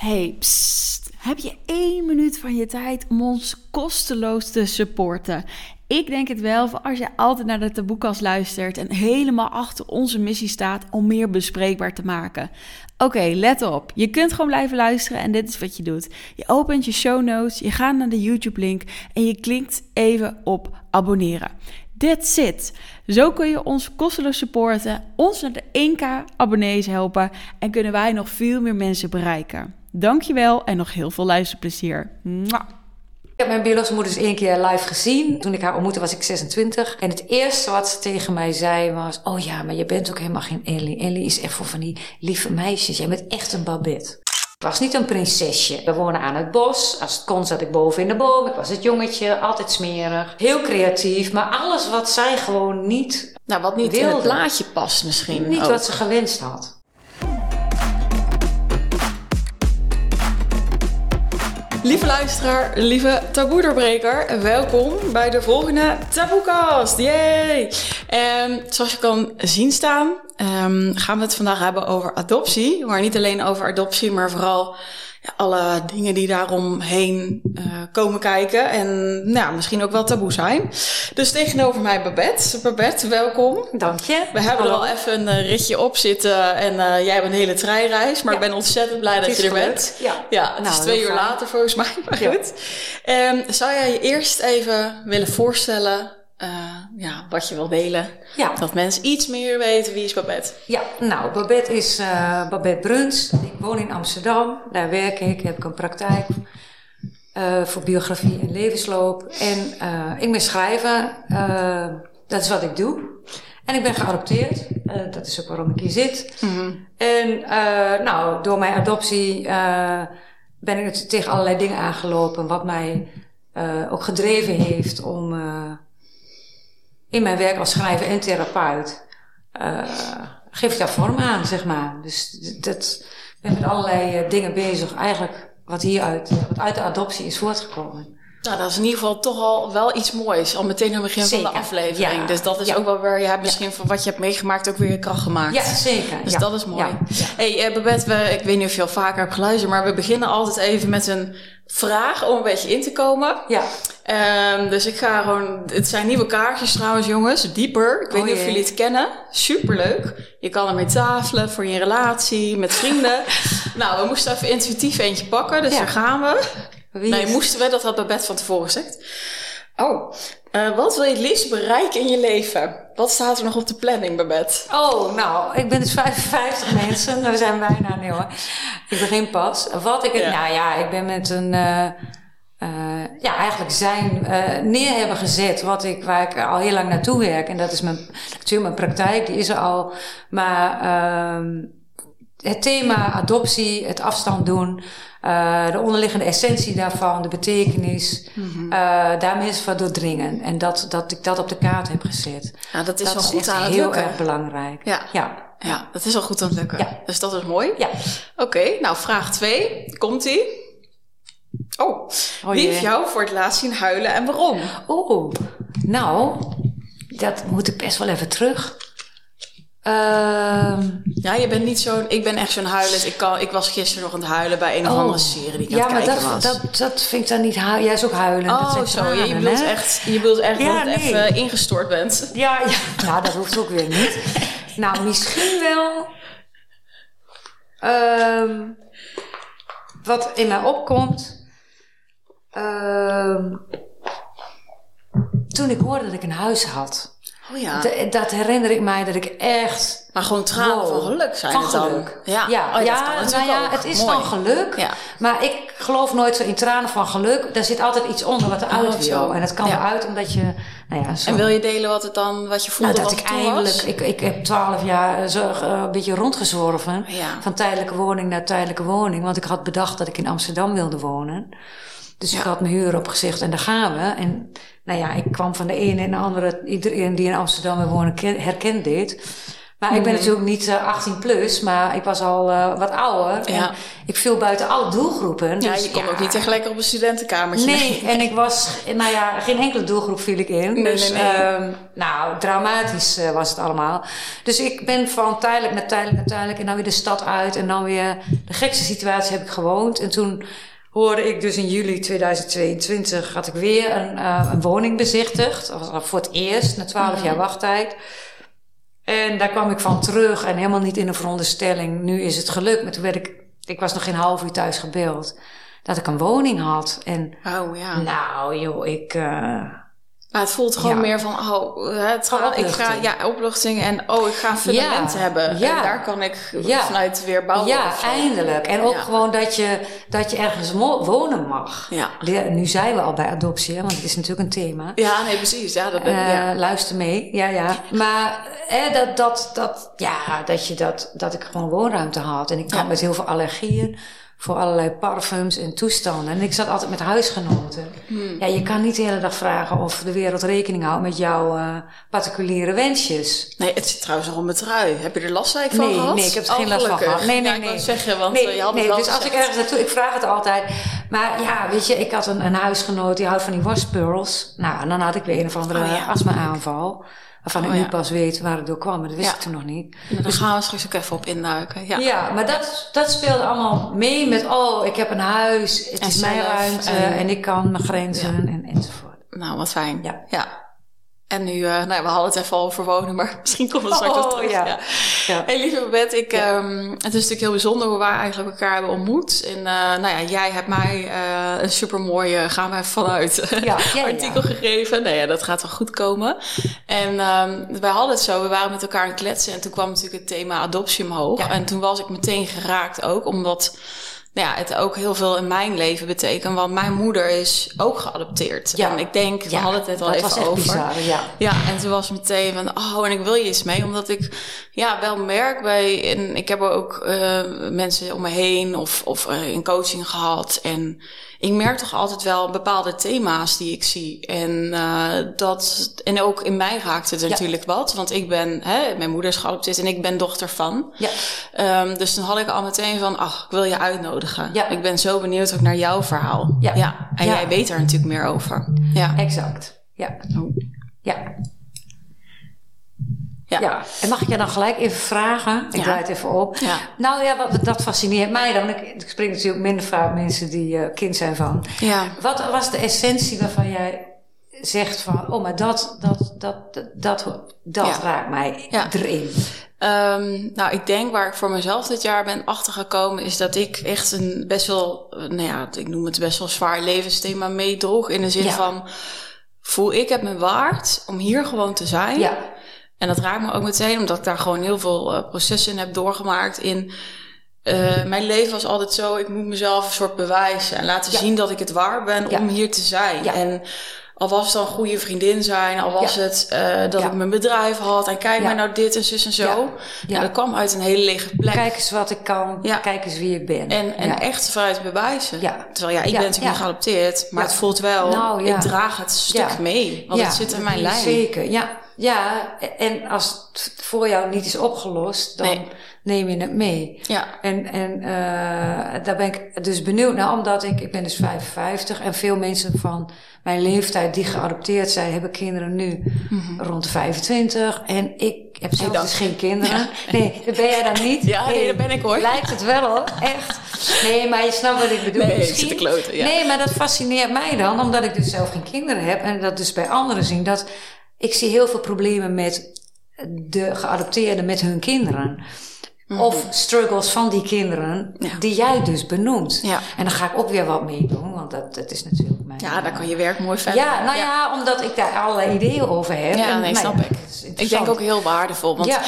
Hey. Heb je één minuut van je tijd om ons kosteloos te supporten? Ik denk het wel, voor als je altijd naar de taboekast luistert en helemaal achter onze missie staat om meer bespreekbaar te maken. Oké, let op. Je kunt gewoon blijven luisteren en dit is wat je doet. Je opent je show notes, je gaat naar de YouTube-link en je klikt even op abonneren. That's it. Zo kun je ons kosteloos supporten, ons naar de 1k abonnees helpen en kunnen wij nog veel meer mensen bereiken. Dankjewel en nog heel veel luisterplezier. Mwah. Ik heb mijn biologische moeder dus één keer live gezien. Toen ik haar ontmoette was ik 26. En het eerste wat ze tegen mij zei was... Oh ja, maar je bent ook helemaal geen Ellie. Ellie is echt voor van die lieve meisjes. Jij bent echt een babette. Ik was niet een prinsesje. We wonen aan het bos. Als het kon zat ik boven in de boom. Ik was het jongetje, altijd smerig. Heel creatief, maar alles wat zij gewoon niet Nou, wat niet in Wilde. het plaatje past misschien. Niet ook. wat ze gewenst had. Lieve luisteraar, lieve taboe-doorbreker, welkom bij de volgende Taboekast. Yay! En zoals je kan zien staan, ehm, gaan we het vandaag hebben over adoptie. Maar niet alleen over adoptie, maar vooral alle dingen die daaromheen eh komen kijken. En nou, misschien ook wel taboe zijn. Dus tegenover mij Babette. Babette, welkom. Dank je. We hebben er al even een eh, ritje op zitten en eh, jij hebt een hele treinreis. Maar Ja. ik ben ontzettend blij dat je er bent. Ja. Ja, het Nou, is twee uur later volgens mij, maar Ja. goed. Ehm, zou jij je eerst even willen voorstellen eh, ja, wat je wil delen? Ja. Dat mensen iets meer weten wie is Babette. Ja, nou, Babette is eh, Babette Bruns. Ik woon in Amsterdam. Daar werk ik. Heb ik een praktijk eh, voor biografie en levensloop. En ik ben schrijver. Dat is wat ik doe. En ik ben geadopteerd. Dat is ook waarom ik hier zit. En eh, nou, door mijn adoptie ben ik tegen allerlei dingen aangelopen. Wat mij ook gedreven heeft om in mijn werk als schrijver en therapeut eh geef ik daar vorm aan, zeg maar. Dus dat, ik ben met allerlei eh, dingen bezig, eigenlijk wat hieruit, wat uit de adoptie is voortgekomen. Nou, dat is in ieder geval toch al wel iets moois. Al meteen aan het begin van de aflevering. Ja. Dus dat is Ja. ook wel weer, je hebt misschien van wat je hebt meegemaakt ook weer kracht gemaakt. Ja, zeker. Dus dat is mooi. Hey, eh, Babette, we, ik weet niet of je al vaker hebt geluisterd, maar we beginnen altijd even met een vraag om een beetje in te komen. Ja. Ehm, dus ik ga gewoon. Het zijn nieuwe kaartjes trouwens, jongens. Dieper. Ik weet Oh niet of jullie het kennen. Superleuk. Je kan ermee tafelen voor je relatie, met vrienden. nou, we moesten even intuïtief eentje pakken, dus Ja. daar gaan we. Wie Nee, moesten we, dat had Babette van tevoren gezegd. Oh, eh, wat wil je het liefst bereiken in je leven? Wat staat er nog op de planning, Babette? Oh, nou, ik ben dus 55 mensen. We zijn bijna, nee hoor. Ik begin pas. Wat ik, Ja. nou ja, ik ben met een, eh, eh, ja, eigenlijk zijn neer hebben gezet wat ik, waar ik al heel lang naartoe werk. En dat is mijn, natuurlijk mijn praktijk, die is er al. Maar ehm, het thema adoptie, het afstand doen, eh, de onderliggende essentie daarvan, de betekenis, Mhm. eh, daarmee is wat doordringen. En dat, dat ik dat op de kaart heb gezet. Nou, dat is dat wel is goed aan het heel lukken. erg belangrijk. Ja. Ja. Ja, dat is al goed aan het lukken. Ja. Dus dat is mooi. Ja. Oké, nou vraag 2. Komt-ie. Oh, Oh wie heeft jou voor het laatst zien huilen en waarom? Oeh, nou, dat moet ik best wel even terug. Ehm, Ja, je bent niet zo'n... Ik ben echt zo'n huiler. Ik, kan, ik was gisteren nog aan het huilen bij een of andere serie die ik Oh. ja, aan het kijken dat, was. dat, dat vind ik dan niet huilen. Jij is ook huilen. oh, zo. Ja, je bedoelt echt, je bedoelt echt Ja, dat nee. even ingestort bent. Ja, ja, nou, dat hoeft ook weer niet. nou, misschien wel. ehm, wat in mij opkomt. ehm, toen ik hoorde dat ik een huis had. Oh ja. D- dat herinner ik mij dat ik echt maar gewoon tranen Wow. van geluk zijn van het dan. geluk. Ja, ja, Oh, ja, nou ja het is Mooi. van geluk. Ja. Maar ik geloof nooit zo in tranen van geluk. Daar zit altijd iets onder wat eruit Oh, wil. En dat kan eruit omdat je... Nou ja, zo. En wil je delen wat het dan, wat je voelde nou, dat wat ik eindelijk... Ik, ik heb twaalf jaar zo, eh, een beetje rondgezworven. Van tijdelijke woning naar tijdelijke woning. Want ik had bedacht dat ik in Amsterdam wilde wonen. Dus ik had mijn huur opgezegd en daar gaan we. En nou ja, ik kwam van de ene en de andere... Iedereen die in Amsterdam wil wonen ken- herkent dit. Maar ik ben natuurlijk niet uh, 18 plus, maar ik was al uh, wat ouder. Ja. En ik viel buiten alle doelgroepen. Ja, dus je kon ook niet tegelijk op een studentenkamertje. Nee, en ik was, nou ja, geen enkele doelgroep viel ik in. Nee, dus, nee, nee. Um, nou, dramatisch uh, was het allemaal. Dus ik ben van tijdelijk naar tijdelijk naar tijdelijk en dan weer de stad uit. En dan weer de gekste situatie heb ik gewoond. En toen hoorde ik dus in juli 2022 had ik weer een, uh, een woning bezichtigd. Dat was voor het eerst, na twaalf jaar wachttijd. En daar kwam ik van terug en helemaal niet in een veronderstelling. Nu is het gelukt. Maar toen werd ik, ik was nog geen half uur thuis gebeld. Dat ik een woning had. En oh, ja. nou joh, ik... Uh, maar het voelt gewoon ja. meer van, oh, het gaat, ik ga, ja, opluchting en oh, ik ga een fundament ja. hebben. Ja. En daar kan ik vanuit weer bouwen. Ja, eindelijk. En ook gewoon dat je, dat je ergens wonen mag. Ja. Nu zijn we al bij adoptie, want het is natuurlijk een thema. Ja, nee, precies. Ja, dat ben, uh, ja. Luister mee, ja, ja. Maar eh, dat, dat, dat, ja, dat, je dat, dat ik gewoon woonruimte had. En ik had met heel veel allergieën voor allerlei parfums en toestanden. En ik zat altijd met huisgenoten. Hmm. Ja, je kan niet de hele dag vragen of de wereld rekening houdt met jouw uh, particuliere wensjes. Nee, het zit trouwens nog op mijn trui. Heb je er last van nee, gehad? Nee, ik heb er oh, geen last van gehad. Nee, nee, ja, nee. Ik zeggen, want nee, je had nee, dus als ik ergens naartoe, ik vraag het altijd. Maar ja, weet je, ik had een, een huisgenoot die houdt van die waspearls. Nou, en dan had ik weer een of andere Oh, ja. astma-aanval. Waarvan ik Oh, nu ja. pas weet waar het door kwam, maar dat wist Ja. ik toen nog niet. Nou, Daar gaan we straks ook even op induiken. Ja. Ja, maar dat, dat speelde allemaal mee met, oh, ik heb een huis, het En is mijn ruimte en- en, ik kan mijn grenzen en, enzovoort. Nou, wat fijn. Ja. En nu, eh, nou, we hadden het even al over wonen, maar misschien komt het straks Oh, nog terug. ja. Ja. Ja. Hey, lieve Babette, ik, Ja. ehm, het is natuurlijk heel bijzonder hoe wij eigenlijk elkaar hebben ontmoet. En eh, nou ja, jij hebt mij eh, een supermooie, gaan we even vanuit, artikel gegeven. Nou ja, dat gaat wel goed komen. En ehm, wij hadden het zo, we waren met elkaar aan het kletsen en toen kwam natuurlijk het thema adoptie omhoog. En toen was ik meteen geraakt ook, omdat nou ja, het ook heel veel in mijn leven betekent. Want mijn moeder is ook geadopteerd. Ja. En ik denk, we Ja, hadden het net al even over. bizar, ja. Ja, en toen was meteen van, oh, en ik wil je iets mee. Omdat ik ja, wel merk bij, en ik heb ook eh, mensen om me heen of, of eh, in coaching gehad. En ik merk toch altijd wel bepaalde thema's die ik zie. En, eh, dat, en ook in mij raakte het Ja. natuurlijk wat. Want ik ben, hè, mijn moeder is geadopteerd en ik ben dochter van. Ja. Ehm, dus toen had ik al meteen van, ach, ik wil je uitnodigen. Ja. Ik ben zo benieuwd ook naar jouw verhaal. Ja. En Ja. jij weet er natuurlijk meer over. Ja. Exact. Ja. Oh. Ja. Ja. Ja. En mag ik je dan gelijk even vragen? Ik Ja. draai het even op. Ja. Nou ja, wat, dat fascineert mij dan. Ik, ik spreek natuurlijk minder vaak mensen die eh, kind zijn van. Ja. Wat was de essentie waarvan jij zegt van... Oh, maar dat, dat, dat, dat, dat, raakt mij erin. Ehm, nou, ik denk waar ik voor mezelf dit jaar ben achtergekomen, is dat ik echt een best wel, eh, nou ja, ik noem het best wel zwaar levensthema meedroeg. In de zin van, voel ik het me waard om hier gewoon te zijn? Ja. En dat raakt me ook meteen, omdat ik daar gewoon heel veel eh, processen in heb doorgemaakt. In eh, mijn leven was altijd zo, ik moet mezelf een soort bewijzen en laten Ja. zien dat ik het waar ben Ja. om hier te zijn. Ja. En al was het dan een goede vriendin zijn, al was het eh, dat ik mijn bedrijf had en kijk maar nou dit en zus en zo. Ja. Dat kwam uit een hele lege plek. Kijk eens wat ik kan. Ja. Kijk eens wie ik ben. en echt vanuit bewijzen. Ja. Terwijl ja, ik ben natuurlijk geadopteerd, maar het voelt wel, Nou, ja. ik draag het stuk mee. Want het zit in mijn lijn. Zeker, ja. Ja, en als het voor jou niet is opgelost, dan Nee. neem je het mee. Ja. En, en eh, daar ben ik dus benieuwd naar, omdat ik, ik ben dus 55 en veel mensen van mijn leeftijd die geadopteerd zijn, hebben kinderen nu rond de 25. En ik heb zelf dus geen kinderen. Nee, dat ben jij dan niet? Ja, nee, dat ben ik, hoor. Lijkt het wel hoor, echt. Nee, maar je snapt wat ik bedoel. Nee, Misschien. zit te kloten, ja. Nee, maar dat fascineert mij dan, omdat ik dus zelf geen kinderen heb en dat dus bij anderen zie. Dat ik zie heel veel problemen met de geadopteerden met hun kinderen. Of struggles van die kinderen, Mhm. Ja. die jij dus benoemt. Ja. En dan ga ik ook weer wat mee doen, want dat, dat is natuurlijk mijn... Ja, daar kan je werk mooi verder. Ja, nou ja. omdat ik daar allerlei ideeën over heb. Ja, En, nee, snap ik. Ik denk ook heel waardevol. Want Ja.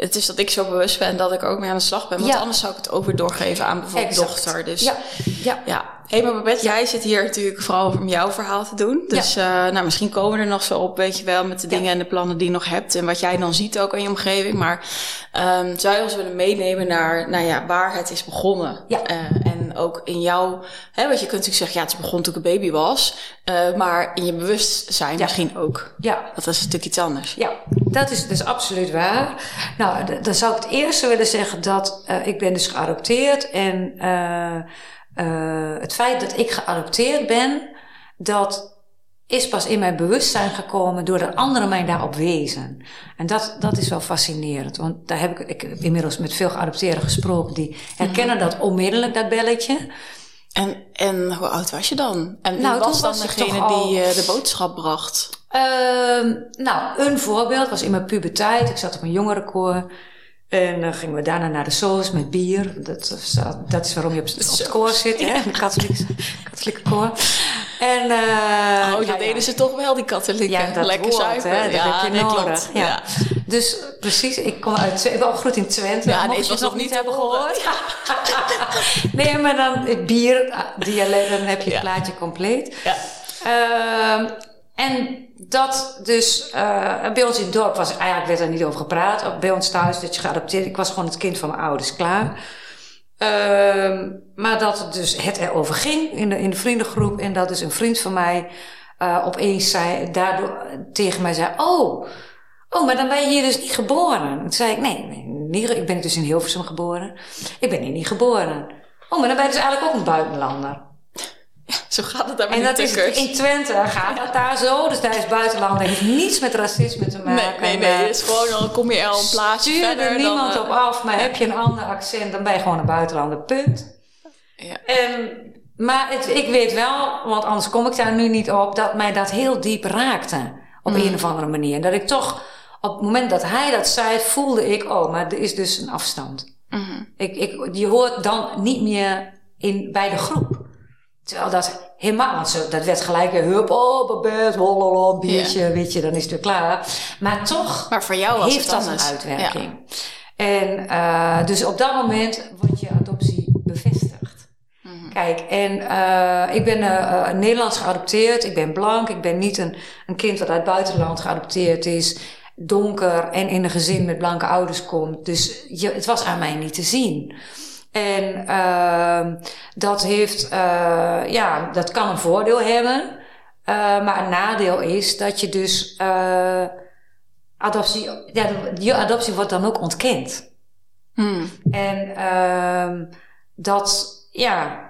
Het is dat ik zo bewust ben dat ik ook mee aan de slag ben. Want Ja. anders zou ik het ook weer doorgeven aan bijvoorbeeld Exact. dochter. Dus Ja, ja. ja. Hé, maar Babette, jij zit hier natuurlijk vooral om jouw verhaal te doen. Dus ja. nou, misschien komen we er nog zo op, weet je wel, met de dingen en de plannen die je nog hebt. En wat jij dan ziet ook in je omgeving. Maar um, zou je ons willen meenemen naar nou ja, waar het is begonnen? Ja. Uh, en ook in jouw, hè, want je kunt natuurlijk zeggen, ja, het is begonnen toen ik een baby was. Uh, maar in je bewustzijn misschien ook. Ja. Dat is natuurlijk iets anders. Ja, dat is, dat is absoluut waar. Nou, dan zou ik het eerste willen zeggen dat uh, ik ben dus geadopteerd. En het feit dat ik geadopteerd ben, dat is pas in mijn bewustzijn gekomen doordat anderen mij daarop wezen. En dat, dat is wel fascinerend. Want daar heb ik, ik heb inmiddels met veel geadopteerden gesproken. Die herkennen dat onmiddellijk, dat belletje. En, en hoe oud was je dan? En wie nou, was dan was degene die uh, de boodschap bracht? Uh, nou, een voorbeeld was in mijn puberteit. Ik zat op een jongerenkoor. En dan gingen we daarna naar de soos met bier. Dat, dat is waarom je op, op het koor zit, hè? Een katholieke, katholieke koor. En, uh, oh, dat ja, deden ja. ze toch wel, die katholieken. Ja, dat Lekker zuipen. Hè? Dat ja, heb je nodig. Ja. Dus precies, ik kom uit ik ben opgegroeid in Twente. Ja, nee, je het nog niet hebben gehoord. nee, maar dan bier, dialect, dan heb je het plaatje compleet. Ja. Uh, en dat dus, uh, bij ons in het dorp was, eigenlijk werd er niet over gepraat. Bij ons thuis, dat je geadopteerd. Ik was gewoon het kind van mijn ouders, klaar. Uh, maar dat het dus het erover ging in de, in de vriendengroep. En dat dus een vriend van mij uh, opeens zei, daardoor tegen mij zei: Oh, oh, maar dan ben je hier dus niet geboren. Toen zei ik: Nee, nee ik ben dus in Hilversum geboren. Ik ben hier niet geboren. Oh, maar dan ben je dus eigenlijk ook een buitenlander. Zo gaat het daar met En dat is in Twente gaat dat daar zo. Dus daar is buitenlander heeft niets met racisme te maken. Nee, nee, nee. Het is gewoon, dan kom je al een plaatsje Stuur verder. er niemand dan, op af, maar heb je een ander accent, dan ben je gewoon een buitenlander, punt. Ja. En, maar het, ik weet wel, want anders kom ik daar nu niet op, dat mij dat heel diep raakte. Op Mm. een of andere manier. Dat ik toch, op het moment dat hij dat zei, voelde ik, oh, maar er is dus een afstand. Mhm. Ik, ik, je hoort dan niet meer in, bij de groep. Terwijl dat helemaal, want zo, dat werd gelijk een hup, oh, babet, hololo, biertje, weet je, dan is het weer klaar. Maar toch Maar voor jou was heeft het dat anders. een uitwerking. En uh, dus op dat moment wordt je adoptie bevestigd. Mhm. Kijk, en uh, ik ben uh, Nederlands geadopteerd, ik ben blank, ik ben niet een, een kind dat uit het buitenland geadopteerd is, donker en in een gezin met blanke ouders komt. Dus je, het was aan mij niet te zien. En uh, dat heeft, uh, ja, dat kan een voordeel hebben. Uh, maar een nadeel is dat je dus, uh, adoptie, ja, je adoptie wordt dan ook ontkend. Hmm. En uh, dat, ja,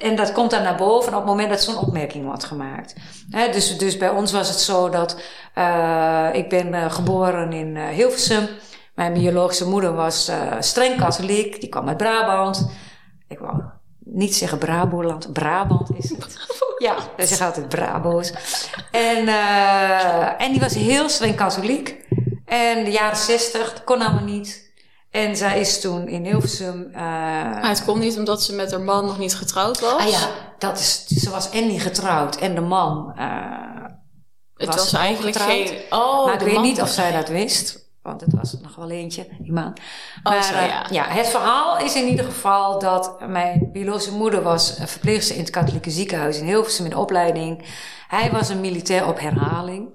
en dat komt dan naar boven op het moment dat zo'n opmerking wordt gemaakt. He, dus, dus bij ons was het zo dat ik ben geboren in Hilversum. Mijn biologische moeder was uh, streng katholiek. Die kwam uit Brabant. Ik wou niet zeggen Braboland. Brabant is het. ja, ze zeggen altijd Brabo's. En, uh, en die was heel streng katholiek. En de jaren zestig kon allemaal niet. En zij is toen in Hilversum... Uh, maar het kon niet omdat ze met haar man nog niet getrouwd was? Ah ja, dat is, ze was en niet getrouwd. En de man het was, was eigenlijk getrouwd. geen... Oh, maar ik weet niet of zij dat wist want het was nog wel eentje, die man. Oh, maar zo, ja. ja, het verhaal is in ieder geval dat mijn biologische moeder was verpleegster in het katholieke ziekenhuis in Hilversum in opleiding. Hij was een militair op herhaling.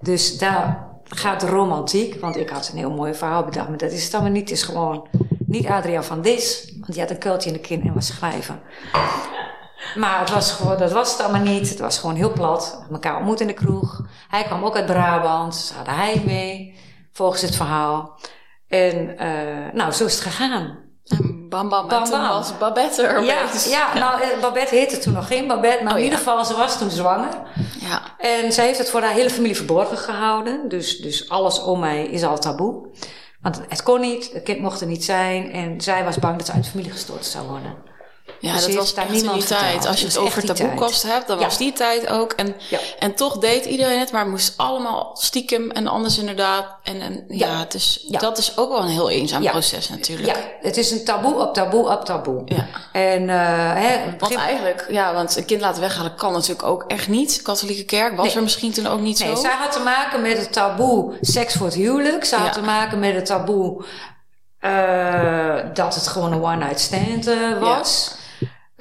Dus daar gaat de romantiek, want ik had een heel mooi verhaal bedacht, maar dat is het allemaal niet. Het is gewoon niet Adriaan van Dis, want die had een kuiltje in de kin en was schrijven. Maar het was gewoon, dat was het allemaal niet. Het was gewoon heel plat. Elkaar ontmoet in de kroeg. Hij kwam ook uit Brabant. Ze hadden hij mee volgens het verhaal. En uh, nou, zo is het gegaan. Bam, bam, bam. En toen bam. was Babette er Ja, ja, nou, Babette heette toen nog geen Babette. Maar Oh, in ieder geval, ze was toen zwanger. Ja. En zij heeft het voor haar hele familie verborgen gehouden. Dus, dus alles om mij is al taboe. Want het kon niet, het kind mocht er niet zijn. En zij was bang dat ze uit de familie gestort zou worden. Ja, Dus dat was daar in die niemand tijd. Als je het over taboekast hebt, dan Ja. was die tijd ook. En, Ja. en toch deed iedereen het, maar het moest allemaal stiekem en anders inderdaad. En, en ja, Ja. dus dat is ook wel een heel eenzaam proces natuurlijk. Ja, het is een taboe op taboe op taboe. Ja. En, uh, hè, Want begin- eigenlijk, ja, want een kind laten weghalen kan natuurlijk ook echt niet. Katholieke kerk was Nee. er misschien toen ook niet Nee, zo. zij had te maken met het taboe seks voor het huwelijk. Zij had te maken met het taboe uh, dat het gewoon een one-night stand uh, was.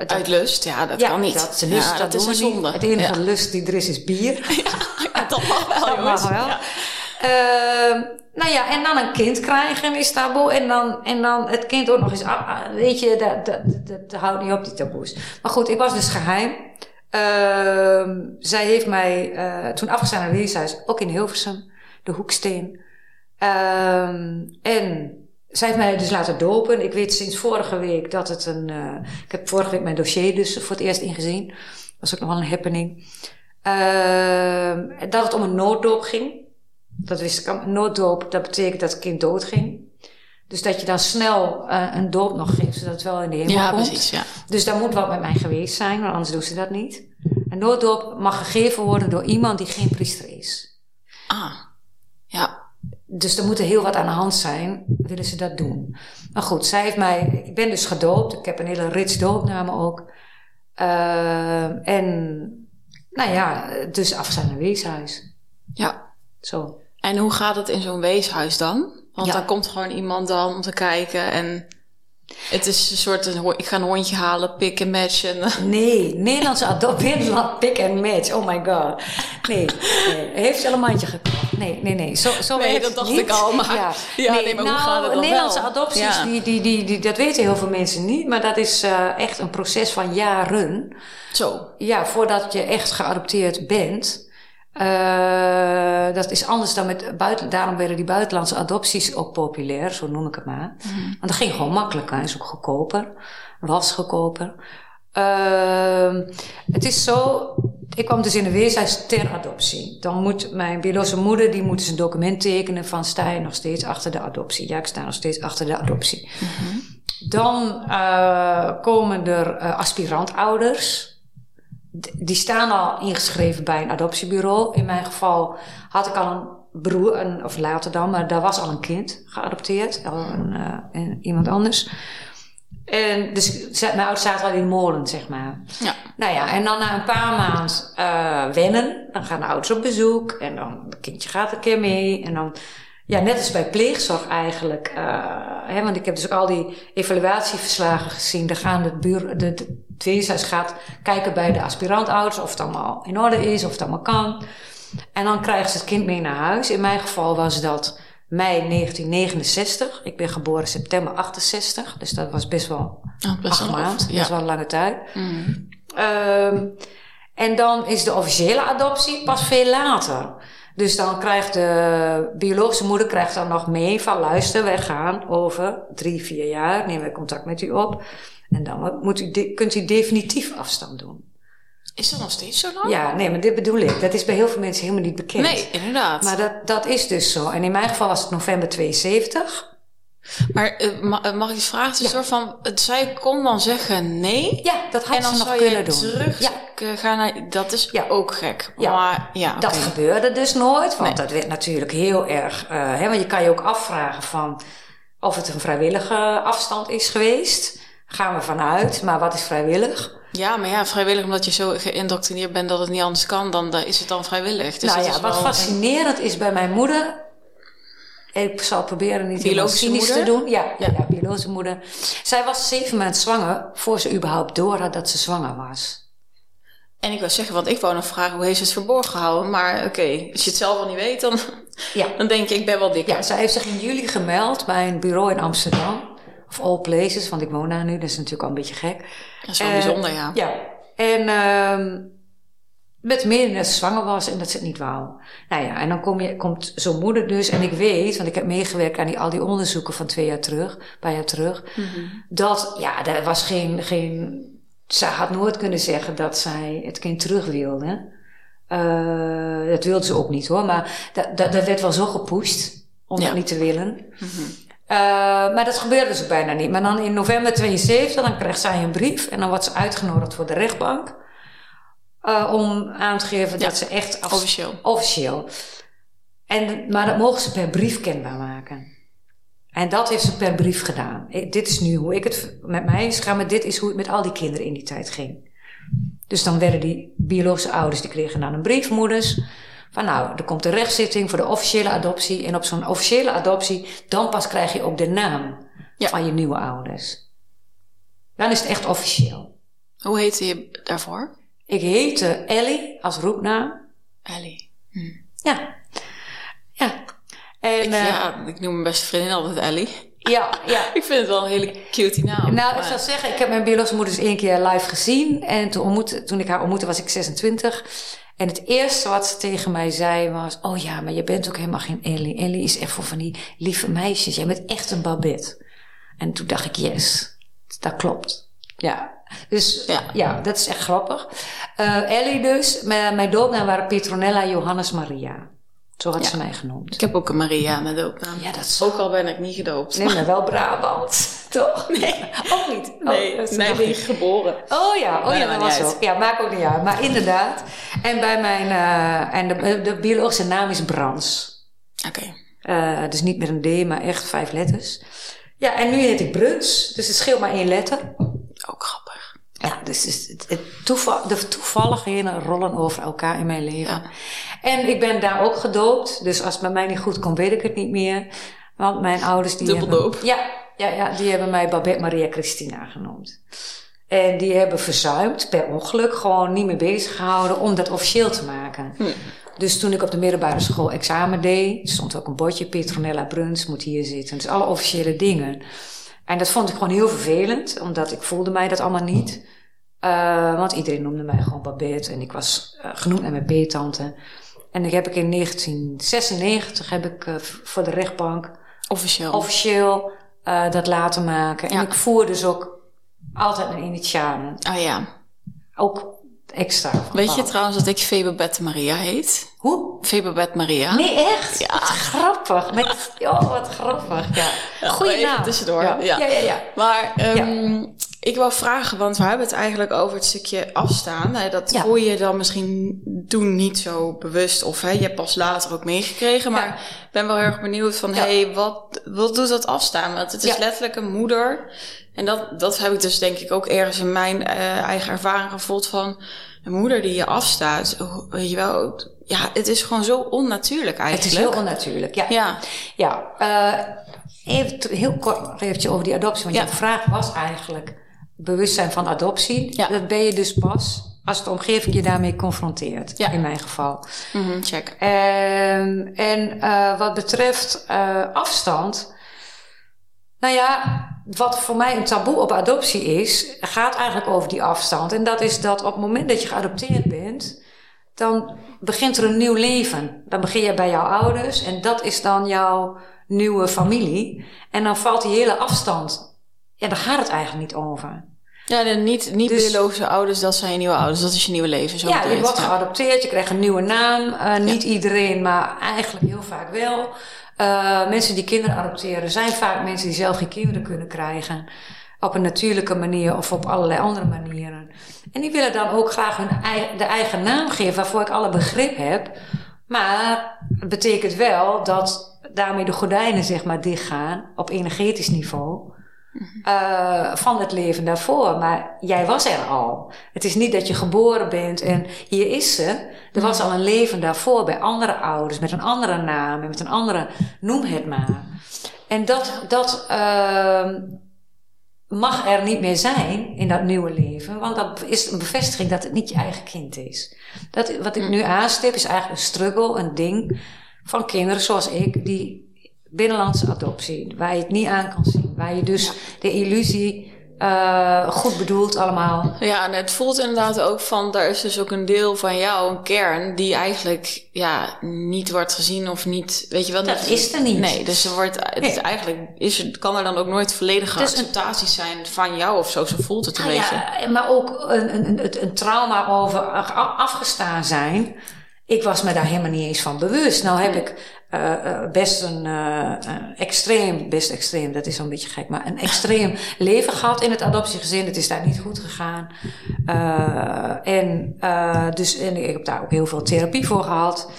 Dat- Uit lust, ja, dat ja, kan niet. Dat, lust, ja, dat, dat is een zonde. Het enige Ja. lust die er is, is bier. Ja, dat mag wel, Dat mag wel. Ja. Ehm, nou ja, en dan een kind krijgen is taboe. En dan, en dan het kind ook nog eens... ah, weet je, dat, dat, dat, dat houdt niet op, die taboes. Maar goed, ik was dus geheim. Ehm, zij heeft mij eh, toen afgestaan naar het weeshuis. Ook in Hilversum. De Hoeksteen. Ehm, en zij heeft mij dus laten dopen. Ik weet sinds vorige week dat het een... eh, ik heb vorige week mijn dossier dus voor het eerst ingezien. Dat was ook nog wel een happening. Ehm, dat het om een nooddoop ging. Dat wist ik al. Nooddoop, dat betekent dat het kind doodging. Dus dat je dan snel eh, een doop nog geeft, zodat het wel in de hemel Ja, komt. precies, ja. Dus daar moet wat met mij geweest zijn, want anders doen ze dat niet. Een nooddoop mag gegeven worden door iemand die geen priester is. Ah, ja. Dus er moet er heel wat aan de hand zijn, willen ze dat doen. Maar goed, zij heeft mij, ik ben dus gedoopt. Ik heb een hele rits doopnamen ook. Ehm, en, nou ja, dus afstaan naar weeshuis. ja. Zo. En hoe gaat het in zo'n weeshuis dan? Want Ja. dan komt gewoon iemand dan om te kijken en het is een soort, een, ik ga een hondje halen, pick en match en... Nee, Nederlandse adoptie, Nederland pick and match. Oh my god. Nee, nee. heeft ze al een mandje gekocht? Nee, nee, nee. Zo, zo Nee, dat dacht niet. ik al, maar- ja, nee, maar hoe nou, gaat het dan Nederlandse wel? adopties, Ja. die, die, die, die, dat weten heel veel mensen niet. Maar dat is eh, echt een proces van jaren. Zo. Ja, voordat je echt geadopteerd bent. Eh, dat is anders dan met buiten. Daarom werden die buitenlandse adopties ook populair, zo noem ik het maar. Want dat ging gewoon makkelijker, is ook goedkoper, was goedkoper. Ehm, het is zo. Ik kwam dus in een weeshuis ter adoptie. Dan moet mijn biologische moeder, die moet dus een document tekenen van sta je nog steeds achter de adoptie. Ja, ik sta nog steeds achter de adoptie. Dan eh, komen er eh, aspirantouders. Die staan al ingeschreven bij een adoptiebureau. In mijn geval had ik al een broer, een, of later dan, maar daar was al een kind geadopteerd. Al een, eh, een- iemand anders. En dus mijn ouders zaten al in de molen, zeg maar. Ja. Nou ja, en dan na een paar maanden eh, wennen, dan gaan de ouders op bezoek en dan het kindje gaat een keer mee. En dan, ja, net als bij pleegzorg eigenlijk. eh, hè, want ik heb dus ook al die evaluatieverslagen gezien. Daar gaan de buur, de, gaat kijken bij de aspirantouders of het allemaal in orde is, of het allemaal kan. En dan krijgen ze het kind mee naar huis. In mijn geval was dat mei 1969. Ik ben geboren september 68, dus dat was best wel Oh, best acht maanden. over- Dat is ja. wel een lange tijd. Mm. Ehm, en dan is de officiële adoptie pas veel later. Dus dan krijgt de biologische moeder krijgt dan nog mee van luister, wij gaan over drie, vier jaar, nemen we contact met u op. En dan moet u, kunt u definitief afstand doen. Is dat nog steeds zo lang? Ja, nee, maar dit bedoel ik. Dat is bij heel veel mensen helemaal niet bekend. Nee, inderdaad. Maar dat, dat is dus zo. En in mijn geval was het november 72. Maar eh, eh, mag ik eens vragen? Soort van, zij kon dan zeggen nee. Ja, dat had en dan ze nog kunnen doen. terug Ja. gaan naar... Dat is Ja. ook gek. Ja. Maar ja, Dat gebeurde dus nooit, want Nee. dat werd natuurlijk heel erg. eh hè, want je kan je ook afvragen van of het een vrijwillige afstand is geweest. Gaan we vanuit, maar wat is vrijwillig? Ja, maar ja, vrijwillig omdat je zo geïndoctrineerd bent dat het niet anders kan, dan is het dan vrijwillig. Dus nou ja, wat wel- fascinerend is bij mijn moeder. Ik zal proberen niet Biologische cynisch te moeder? doen. Ja, ja. Ja. biologische moeder. Zij was zeven maanden zwanger voor ze überhaupt door had dat ze zwanger was. En ik wil zeggen, want ik wou nog vragen, hoe heeft ze het verborgen gehouden? Maar oké, als je het zelf al niet weet, dan, Ja. dan denk je, ik ben wel dik. Ja, zij heeft zich in juli gemeld bij een bureau in Amsterdam. Of all places, want ik woon daar nu, dat is natuurlijk al een beetje gek. Dat is wel Eh, bijzonder, ja. Ja, en ehm met meer dat ze zwanger was en dat ze het niet wou. Nou ja, en dan kom je, komt zo'n moeder dus, en ik weet, want ik heb meegewerkt aan die, al die onderzoeken van twee jaar terug, een paar jaar terug, dat, ja, er was geen, geen, zij had nooit kunnen zeggen dat zij het kind terug wilde. Eh, dat wilde ze ook niet hoor, maar dat, dat, dat werd wel zo gepusht om Ja. dat niet te willen. Eh, maar dat gebeurde dus bijna niet. Maar dan in november 72, dan krijgt zij een brief en dan wordt ze uitgenodigd voor de rechtbank. eh, om aan te geven Ja, dat ze echt af- officieel. officieel. En, maar dat mogen ze per brief kenbaar maken. En dat heeft ze per brief gedaan. Ik- dit is nu hoe ik het met mij is gaan, maar dit is hoe het met al die kinderen in die tijd ging. Dus dan werden die biologische ouders, die kregen dan een brief, moeders. Van nou, er komt een rechtszitting voor de officiële adoptie. En op zo'n officiële adoptie, dan pas krijg je ook de naam Ja. van je nieuwe ouders. Dan is het echt officieel. Hoe heette je daarvoor? Ik heette Ellie als roepnaam. Ellie. Hm. Ja. Ja. En, ik, ja, ik noem mijn beste vriendin altijd Ellie. Ja, ja. ik vind het wel een hele cute naam. Nou, ik zou zeggen, ik heb mijn biologische moeder eens één keer live gezien. En toen, toen ik haar ontmoette was ik 26. En het eerste wat ze tegen mij zei was... Oh ja, maar je bent ook helemaal geen Ellie. Ellie is echt voor van die lieve meisjes. Jij bent echt een babette. En toen dacht ik, yes, dat klopt. Ja, dus ja, ja dat is echt grappig. Uh, Ellie dus, mijn, mijn doopnaam waren Petronella Johannes Maria. Zo had ze mij genoemd. Ik heb ook een Maria met doopnaam. Ja, dat is... Ook al ben ik niet gedoopt. Nee, maar wel Brabant. Toch? Nee. Ook niet? Oh, nee, nee ben geboren. Oh ja, oh ja, dat was zo. Ja, maakt ook niet uit. Maar inderdaad. En bij mijn... Uh, en de, de, biologische naam is Brans. Oké. Okay. Uh, dus niet met een D, maar echt vijf letters. Ja, en nu heet ik Bruns. Dus het scheelt maar één letter. Ook grappig. Ja, dus het, het toeval, de toevalligheden rollen over elkaar in mijn leven. En ik ben daar ook gedoopt. Dus als het bij mij niet goed komt, weet ik het niet meer. Want mijn ouders die Dubbeldoop. hebben... Ja, ja, ja, die hebben mij Babette Maria Christina genoemd. En die hebben verzuimd, per ongeluk, gewoon niet meer bezig gehouden om dat officieel te maken. Hm. Dus toen ik op de middelbare school examen deed, stond ook een bordje Petronella Bruns moet hier zitten. Dus alle officiële dingen. En dat vond ik gewoon heel vervelend, omdat ik voelde mij dat allemaal niet. Uh, want iedereen noemde mij gewoon Babette en ik was uh, genoemd naar mijn peetante. En ik heb ik in 1996 heb ik uh, voor de rechtbank officieel, officieel dat laten maken. En ik voer dus ook altijd mijn initialen. Oh ja. Ook extra. Weet je trouwens dat ik Febabette Maria heet? Hoe? Febabette Maria. Nee, echt? Ja. Wat grappig. Met, oh, wat grappig. Ja. Goeie naam. tussendoor. Ja, ja, ja. ja, Maar um, ik wil vragen, want we hebben het eigenlijk over het stukje afstaan. Hè, dat voel je dan misschien toen niet zo bewust of hè, je hebt pas later ook meegekregen. Maar ik ben wel heel erg benieuwd van, hé, hey, wat, wat doet dat afstaan? Want het is letterlijk een moeder en dat, dat heb ik dus denk ik ook ergens in mijn uh, eigen ervaring gevoeld van een moeder die je afstaat. Weet je wel, ja, het is gewoon zo onnatuurlijk eigenlijk. Het is heel onnatuurlijk, ja. Ja. ja uh, even heel kort eventjes over die adoptie. Want ja. je vraag was eigenlijk bewustzijn van adoptie. Ja. Dat ben je dus pas als de omgeving je daarmee confronteert. Ja. In mijn geval. Mm -hmm, check. En, en uh, wat betreft uh, afstand. Nou ja, wat voor mij een taboe op adoptie is, gaat eigenlijk over die afstand. En dat is dat op het moment dat je geadopteerd bent, dan begint er een nieuw leven. Dan begin je bij jouw ouders en dat is dan jouw nieuwe familie. En dan valt die hele afstand. Ja, daar gaat het eigenlijk niet over. Ja, de niet, niet dus, biologische ouders, dat zijn je nieuwe ouders. Dat is je nieuwe leven. Zo ja, je wordt geadopteerd, je krijgt een nieuwe naam. Uh, niet ja. iedereen, maar eigenlijk heel vaak wel. Uh, mensen die kinderen adopteren zijn vaak mensen die zelf geen kinderen kunnen krijgen. Op een natuurlijke manier of op allerlei andere manieren. En die willen dan ook graag hun eigen, de eigen naam geven waarvoor ik alle begrip heb. Maar het betekent wel dat daarmee de gordijnen zeg maar dichtgaan op energetisch niveau. Uh, van het leven daarvoor. Maar jij was er al. Het is niet dat je geboren bent en hier is ze. Er was al een leven daarvoor bij andere ouders, met een andere naam en met een andere, noem het maar. En dat, dat uh, mag er niet meer zijn in dat nieuwe leven, want dat is een bevestiging dat het niet je eigen kind is. Dat, wat ik nu aanstip is eigenlijk een struggle, een ding van kinderen zoals ik, die binnenlandse adoptie, waar je het niet aan kan zien. Waar je dus de illusie uh, goed bedoeld allemaal. Ja, en het voelt inderdaad ook van, daar is dus ook een deel van jou, een kern, die eigenlijk ja, niet wordt gezien of niet, weet je wel. Dat is er niet. Nee, dus er wordt, het is eigenlijk is het, kan er dan ook nooit volledige dus acceptatie zijn van jou of zo, zo voelt het een ah, beetje. Ja, maar ook een, een, een, een trauma over afgestaan zijn. Ik was me daar helemaal niet eens van bewust. Nou heb ik uh, best een uh, extreem, best extreem, dat is zo'n beetje gek, maar een extreem leven gehad in het adoptiegezin. Het is daar niet goed gegaan. en, dus, en ik heb daar ook heel veel therapie voor gehad.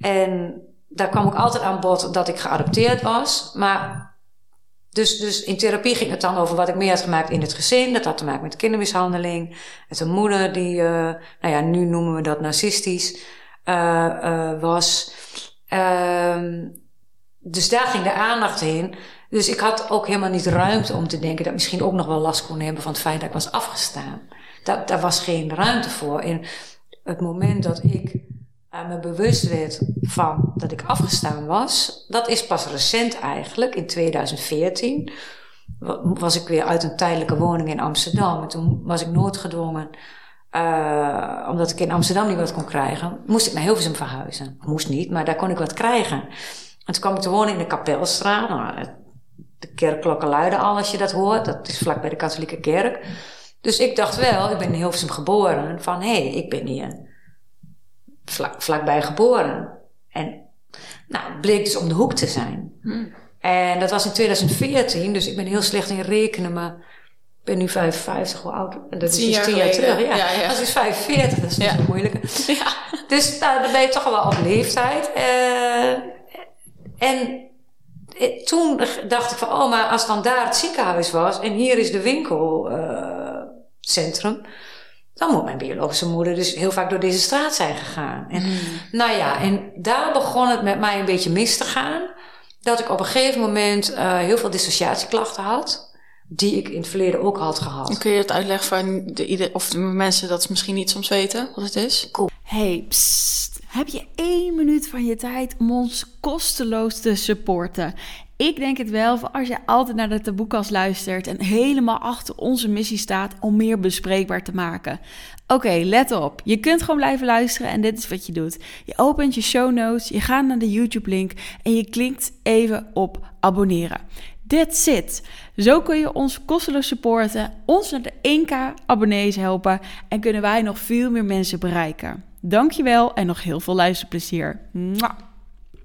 En daar kwam ook altijd aan bod dat ik geadopteerd was. Maar dus, dus in therapie ging het dan over wat ik mee had gemaakt in het gezin. Dat had te maken met kindermishandeling. Met een moeder die, uh, nou ja, nu noemen we dat narcistisch, uh, uh, was. Ehm, dus daar ging de aandacht heen. Dus ik had ook helemaal niet ruimte om te denken dat ik misschien ook nog wel last kon hebben van het feit dat ik was afgestaan. daar, was geen ruimte voor. En het moment dat ik me bewust werd van dat ik afgestaan was, dat is pas recent eigenlijk, in 2014. Was ik weer uit een tijdelijke woning in Amsterdam. En toen was ik noodgedwongen, uh, omdat ik in Amsterdam niet wat kon krijgen, moest ik naar Hilversum verhuizen. Moest niet, maar daar kon ik wat krijgen. En toen kwam ik te wonen in de Kapelstraat. Nou, de kerkklokken luiden al als je dat hoort. Dat is vlak bij de katholieke kerk. Dus ik dacht wel, ik ben in Hilversum geboren, van hé, hey, ik ben hier vlak, vlakbij geboren. En nou, het bleek dus om de hoek te zijn. Hmm. En dat was in 2014, dus ik ben heel slecht in rekenen, maar ik ben nu 55, hoe oud? Dat is tien jaar, tien jaar terug. Ja. Ja, ja. Dat is 45, dat is niet zo moeilijk. Ja. Dus nou, dan ben je toch wel op leeftijd. Uh, en eh, toen dacht ik van, oh, maar als dan daar het ziekenhuis was en hier is de winkelcentrum, uh, dan moet mijn biologische moeder dus heel vaak door deze straat zijn gegaan. En mm. nou ja, en daar begon het met mij een beetje mis te gaan. Dat ik op een gegeven moment uh, heel veel dissociatieklachten had. Die ik in het verleden ook had gehad. Kun je het uitleggen van de, of de mensen dat misschien niet soms weten wat het is? Cool. Hey, psst. Heb je één minuut van je tijd om ons kosteloos te supporten? Ik denk het wel, voor als je altijd naar de taboekas luistert en helemaal achter onze missie staat om meer bespreekbaar te maken. Oké, let op. Je kunt gewoon blijven luisteren en dit is wat je doet. Je opent je show notes, je gaat naar de YouTube-link en je klikt even op abonneren. That's it. Zo kun je ons kosteloos supporten, ons naar de 1k abonnees helpen en kunnen wij nog veel meer mensen bereiken. Dankjewel en nog heel veel luisterplezier.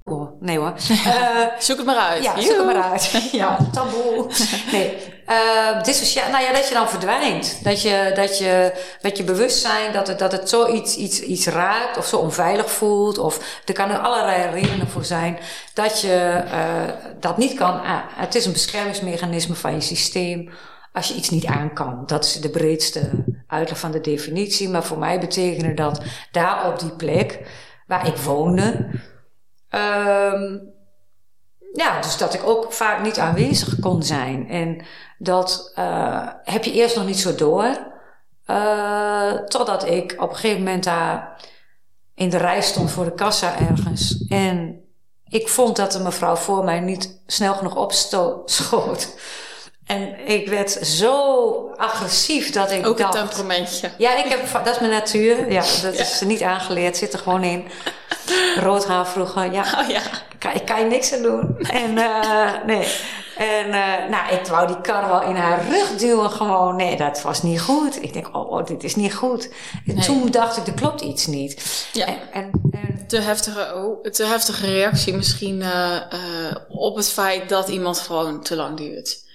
Oh, nee hoor. Uh, zoek het maar uit. Ja, zoek het maar uit. ja, taboe. Nee. Uh, dissociatie, nou ja, dat je dan verdwijnt. Dat je, dat je met je bewustzijn, dat het, dat het zoiets iets, iets raakt of zo onveilig voelt. Of er kan er allerlei redenen voor zijn dat je uh, dat niet kan. Uh, het is een beschermingsmechanisme van je systeem als je iets niet aan kan. Dat is de breedste uitleg van de definitie. Maar voor mij betekende dat daar op die plek waar ik woonde. Um, ja, dus dat ik ook vaak niet aanwezig kon zijn. En dat uh, heb je eerst nog niet zo door. Uh, totdat ik op een gegeven moment daar in de rij stond voor de kassa ergens. En ik vond dat de mevrouw voor mij niet snel genoeg opschoot. En ik werd zo agressief dat ik Ook dacht... een temperamentje. Ja, ik heb, dat is mijn natuur. Ja, dat is niet aangeleerd. Zit er gewoon in. Rood haar vroeger. Ja, oh, ja. Ik, kan, ik kan je niks aan doen. En uh, nee. En uh, nou, ik wou die kar wel in haar rug duwen gewoon. Nee, dat was niet goed. Ik denk, oh, oh dit is niet goed. En nee. toen dacht ik, er klopt iets niet. Ja. En, en, en te, heftige, oh, te heftige reactie misschien uh, op het feit dat iemand gewoon te lang duurt.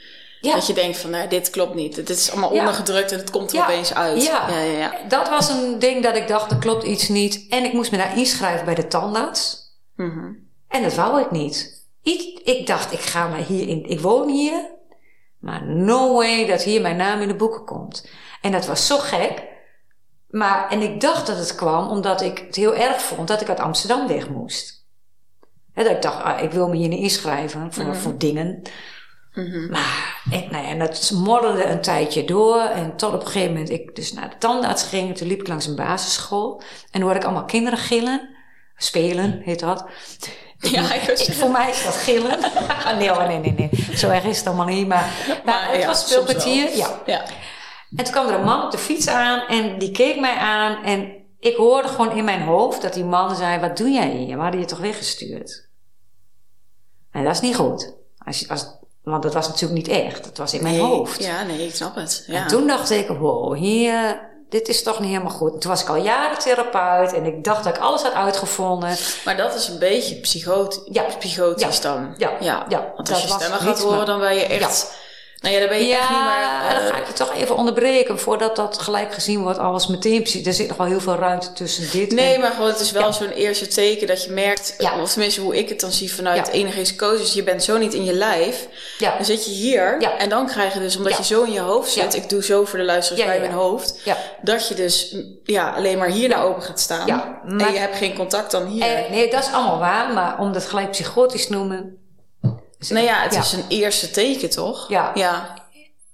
Ja. Dat je denkt van, nou, dit klopt niet. Het is allemaal ondergedrukt en het komt er ja. opeens uit. Ja. Ja, ja. dat was een ding dat ik dacht, er klopt iets niet. En ik moest me daar inschrijven bij de tandarts. Mm -hmm. En dat wou ik niet. Ik, ik dacht, ik ga maar hier in, ik woon hier. Maar no way dat hier mijn naam in de boeken komt. En dat was zo gek. Maar, en ik dacht dat het kwam omdat ik het heel erg vond dat ik uit Amsterdam weg moest. Dat ik dacht, ah, ik wil me hier niet inschrijven voor, mm -hmm. voor dingen. Mm-hmm. Maar ik, nou ja, en dat modderde een tijdje door. En tot op een gegeven moment ik dus naar de tandarts ging. Toen liep ik langs een basisschool. En hoorde ik allemaal kinderen gillen. Spelen heet dat. Ja, ik ik, voor mij is dat gillen. nee hoor, nee, nee, nee. Zo erg is het allemaal niet. Maar, maar het ja, was speelkwartier. Ja. ja. En toen kwam er een man op de fiets aan. En die keek mij aan. En ik hoorde gewoon in mijn hoofd dat die man zei... Wat doe jij hier? We hadden je toch weggestuurd? En dat is niet goed. Als, je, als want dat was natuurlijk niet echt. Dat was in mijn nee, hoofd. Ja, nee, ik snap het. Ja. En toen dacht ik, wow, hier, dit is toch niet helemaal goed. Toen was ik al jaren therapeut en ik dacht dat ik alles had uitgevonden. Maar dat is een beetje ja. psychotisch ja. dan. Ja. ja. ja. Want als je stemmen gaat horen, dan ben je echt... Nou ja, dan ben je ja, echt niet meer... Uh, dan ga ik je toch even onderbreken voordat dat gelijk gezien wordt als meteen... Er zit nog wel heel veel ruimte tussen dit Nee, en, maar gewoon het is wel ja. zo'n eerste teken dat je merkt... Ja. Of tenminste hoe ik het dan zie vanuit ja. energetisch je bent zo niet in je lijf. Ja. Dan zit je hier en dan krijg je dus, omdat je zo in je hoofd zit... Ik doe zo voor de luisteraars bij mijn hoofd. Dat je dus ja, alleen maar hier naar open gaat staan. Maar, en je hebt geen contact dan hier. En, nee, dat is allemaal waar. Maar om dat gelijk psychotisch te noemen... Nou ja, het is een eerste teken toch? Ja. ja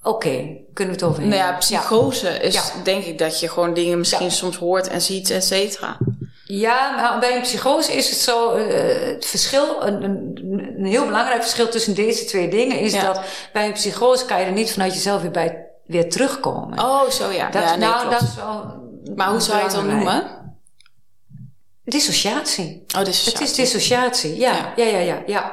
oké, kunnen we het over Nou ja, psychose is denk ik dat je gewoon dingen misschien soms hoort en ziet, et cetera. Ja, maar bij een psychose is het zo, eh, het verschil, een, een, een heel belangrijk verschil tussen deze twee dingen is dat bij een psychose kan je er niet vanuit jezelf weer bij weer terugkomen. Oh, zo ja. dat, nee, nou, klopt. dat is wel maar hoe zou je het dan noemen? Dissociatie. Oh, is Het is dissociatie. Ja. Ja, ja, ja, ja.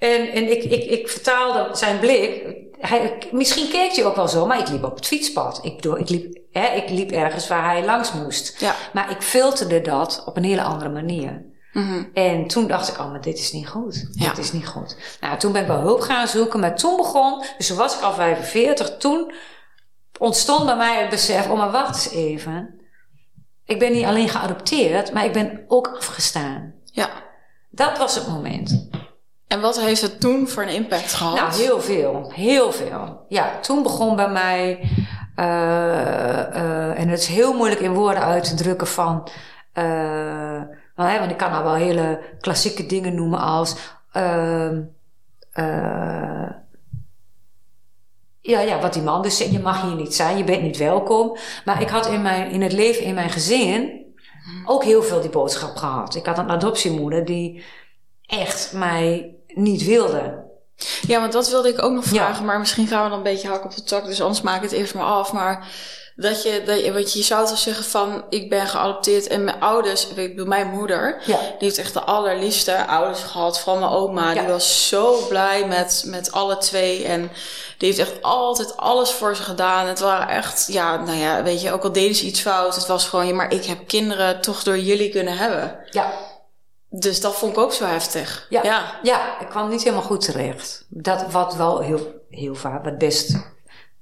En, en ik, ik, ik vertaalde zijn blik. Hij, misschien keek hij ook wel zo, maar ik liep op het fietspad. Ik, bedoel, ik, liep, hè, ik liep ergens waar hij langs moest. Ja. Maar ik filterde dat op een hele andere manier. Mhm. En toen dacht ik, oh, maar dit is niet goed. Ja. Dit is niet goed. Nou, toen ben ik wel hulp gaan zoeken. Maar toen begon, dus toen was ik al 45. Toen ontstond bij mij het besef, oh, maar wacht eens even. Ik ben niet alleen geadopteerd, maar ik ben ook afgestaan. ja. Dat was het moment. En wat heeft het toen voor een impact gehad? Nou, heel veel. Heel veel. Ja, toen begon bij mij... eh, eh, en het is heel moeilijk in woorden uit te drukken van... eh, want ik kan nou wel hele klassieke dingen noemen als... ehm, eh, ja, ja, wat die man dus je mag hier niet zijn, je bent niet welkom. Maar ik had in, mijn, in het leven in mijn gezin ook heel veel die boodschap gehad. Ik had een adoptiemoeder die echt mij niet wilde. Ja, want dat wilde ik ook nog Ja. vragen, maar misschien gaan we dan een beetje hak op de tak, dus anders maak ik het eerst maar af. Maar dat je, dat je, want je zou toch zeggen van, ik ben geadopteerd en mijn ouders, ik bedoel, mijn moeder, Ja. die heeft echt de allerliefste ouders gehad van mijn oma. Ja. Die was zo blij met, met alle twee en die heeft echt altijd alles voor ze gedaan. Het waren echt, ja, nou ja, weet je, ook al deden ze iets fout, het was gewoon, ja, maar ik heb kinderen toch door jullie kunnen hebben. Ja, Dus dat vond ik ook zo heftig. Ja. ja. ja, ik kwam niet helemaal goed terecht. Dat wat wel heel, heel vaak, wat best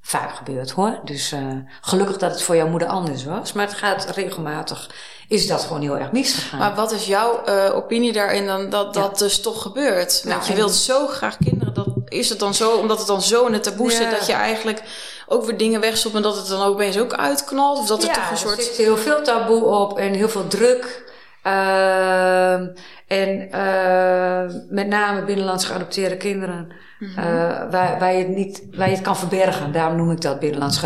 vaak gebeurt hoor. Dus eh, gelukkig dat het voor jouw moeder anders was. Maar het gaat regelmatig, is dat gewoon heel erg misgegaan. Maar wat is jouw eh, opinie daarin dan dat dat dus toch gebeurt? Want Nou, je en- wilt zo graag kinderen. Dat, is het dan zo, omdat het dan zo in het taboe Ja. zit, dat je eigenlijk ook weer dingen wegstopt en dat het dan ook opeens ook uitknalt? Of dat er ja, toch een er soort. zit heel veel taboe op en heel veel druk. Ehm, en eh, met name binnenlands geadopteerde kinderen. Mhm. eh, waar, waar, je het niet, waar je het kan verbergen. Daarom noem ik dat binnenlands.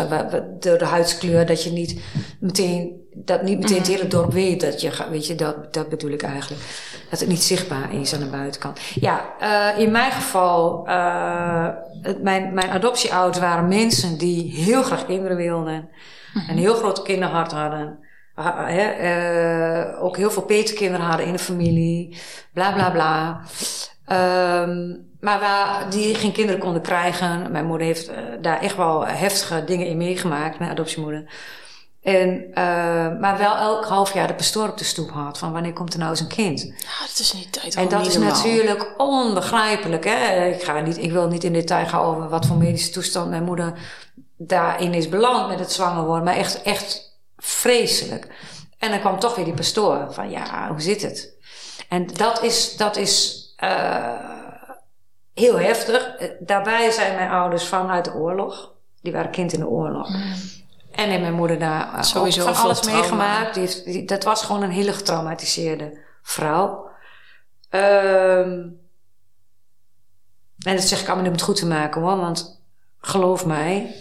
Door de huidskleur, dat je niet meteen, dat niet meteen Mhm. het hele dorp weet dat je. Weet je, dat, dat bedoel ik eigenlijk. Dat het niet zichtbaar is aan de buitenkant. Ja, eh, in mijn geval, eh, het, mijn, mijn adoptieouders waren mensen die heel graag kinderen wilden. Een heel groot kinderhart hadden. Ha- hè, eh, ook heel veel petekinderen hadden in de familie. Bla bla bla. Ehm, maar waar die geen kinderen konden krijgen. Mijn moeder heeft eh, daar echt wel heftige dingen in meegemaakt, mijn adoptiemoeder. En, eh, maar wel elk half jaar de pastoor op de stoep had. Van wanneer komt er nou eens een kind? Ja, dat is niet tijd. En dat is natuurlijk onbegrijpelijk. Hè? Ik, ga niet, ik wil niet in detail gaan over wat voor medische toestand mijn moeder daarin is beland met het zwanger worden. Maar echt, echt vreselijk. En dan kwam toch weer die pastoor van ja, hoe zit het? En dat is, dat is eh, heel heftig. Eh, Daarbij zijn mijn ouders vanuit de oorlog. Die waren kind in de oorlog. En heeft mijn moeder daar eh, Sowieso van alles trauma. meegemaakt. Die heeft, die- dat was gewoon een hele getraumatiseerde vrouw. Ehm, en dat zeg ik allemaal niet om het goed te maken hoor. Want geloof mij,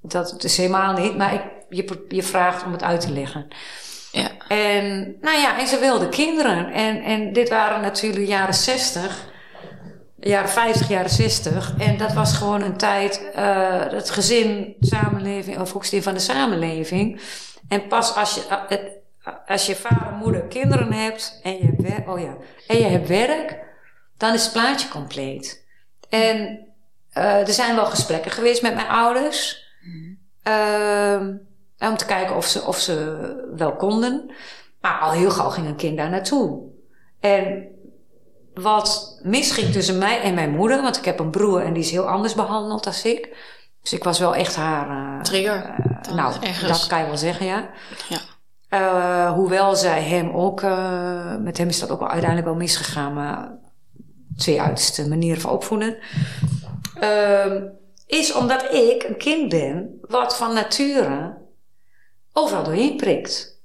dat is helemaal niet. Maar ik, je, je vraagt om het uit te leggen. Ja. En nou ja, en ze wilde kinderen. En, en dit waren natuurlijk jaren 60, jaren 50, jaren 60. En dat was gewoon een tijd, eh, het gezin, samenleving, of hoeksteen van de samenleving. En pas als je, eh, als je vader, moeder, kinderen hebt en je hebt werk, oh ja, en je hebt werk, dan is het plaatje compleet. En eh, er zijn wel gesprekken geweest met mijn ouders. Om te kijken of ze, of ze wel konden. Maar al heel gauw ging een kind daar naartoe. En wat misging tussen mij en mijn moeder, want ik heb een broer en die is heel anders behandeld als ik. Dus ik was wel echt haar. eh, Trigger. eh, Dan nou, ergens. dat kan je wel zeggen, ja. Ja. Eh, hoewel zij hem ook, met hem is dat ook wel uiteindelijk wel misgegaan, maar twee uiterste manieren van opvoeden. Ehm, is omdat ik een kind ben wat van nature overal doorheen prikt.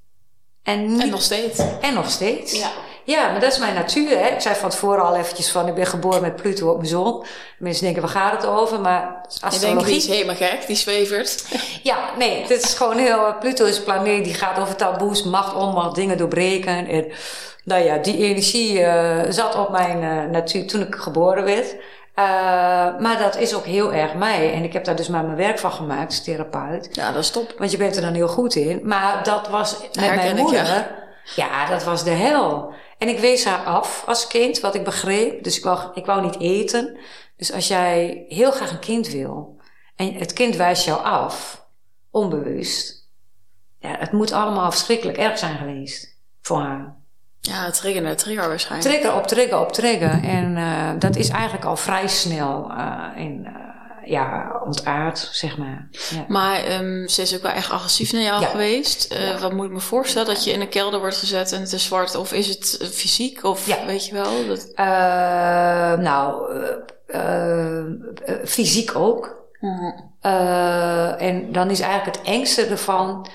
En, niet, En nog steeds. en nog steeds. Ja. Ja, maar dat is mijn natuur. Hè? Ik zei van tevoren al eventjes van, ik ben geboren met Pluto op mijn zon. Mensen denken, waar gaat het over? Maar astrologie... Je denkt, die is helemaal gek, die zwevert. Ja, nee, dit is gewoon heel... Pluto is een planeet die gaat over taboes, macht, onmacht, dingen doorbreken. En nou ja, die energie uh, zat op mijn uh, natuur toen ik geboren werd. Uh, maar dat is ook heel erg mij. En ik heb daar dus maar mijn werk van gemaakt als therapeut. Ja, dat is top. Want je bent er dan heel goed in. Maar dat was met mijn moeder... ja. ja, dat was de hel. En ik wees haar af als kind, wat ik begreep. Dus ik wou, ik wou niet eten. Dus als jij heel graag een kind wil... en het kind wijst jou af, onbewust... ja, het moet allemaal verschrikkelijk erg zijn geweest voor haar. Ja, trigger, trigger waarschijnlijk. Trigger op trigger op trigger. En uh, dat is eigenlijk al vrij snel uh, in, uh, ja, ontaard, zeg maar. Ja. Maar um, ze is ook wel echt agressief naar jou ja. geweest. Ja. Wat moet ik me voorstellen? Dat je in een kelder wordt gezet en het is zwart? Of is het fysiek? Of weet je wel? Dat... nou, fysiek ook. -huh. en dan is eigenlijk het engste ervan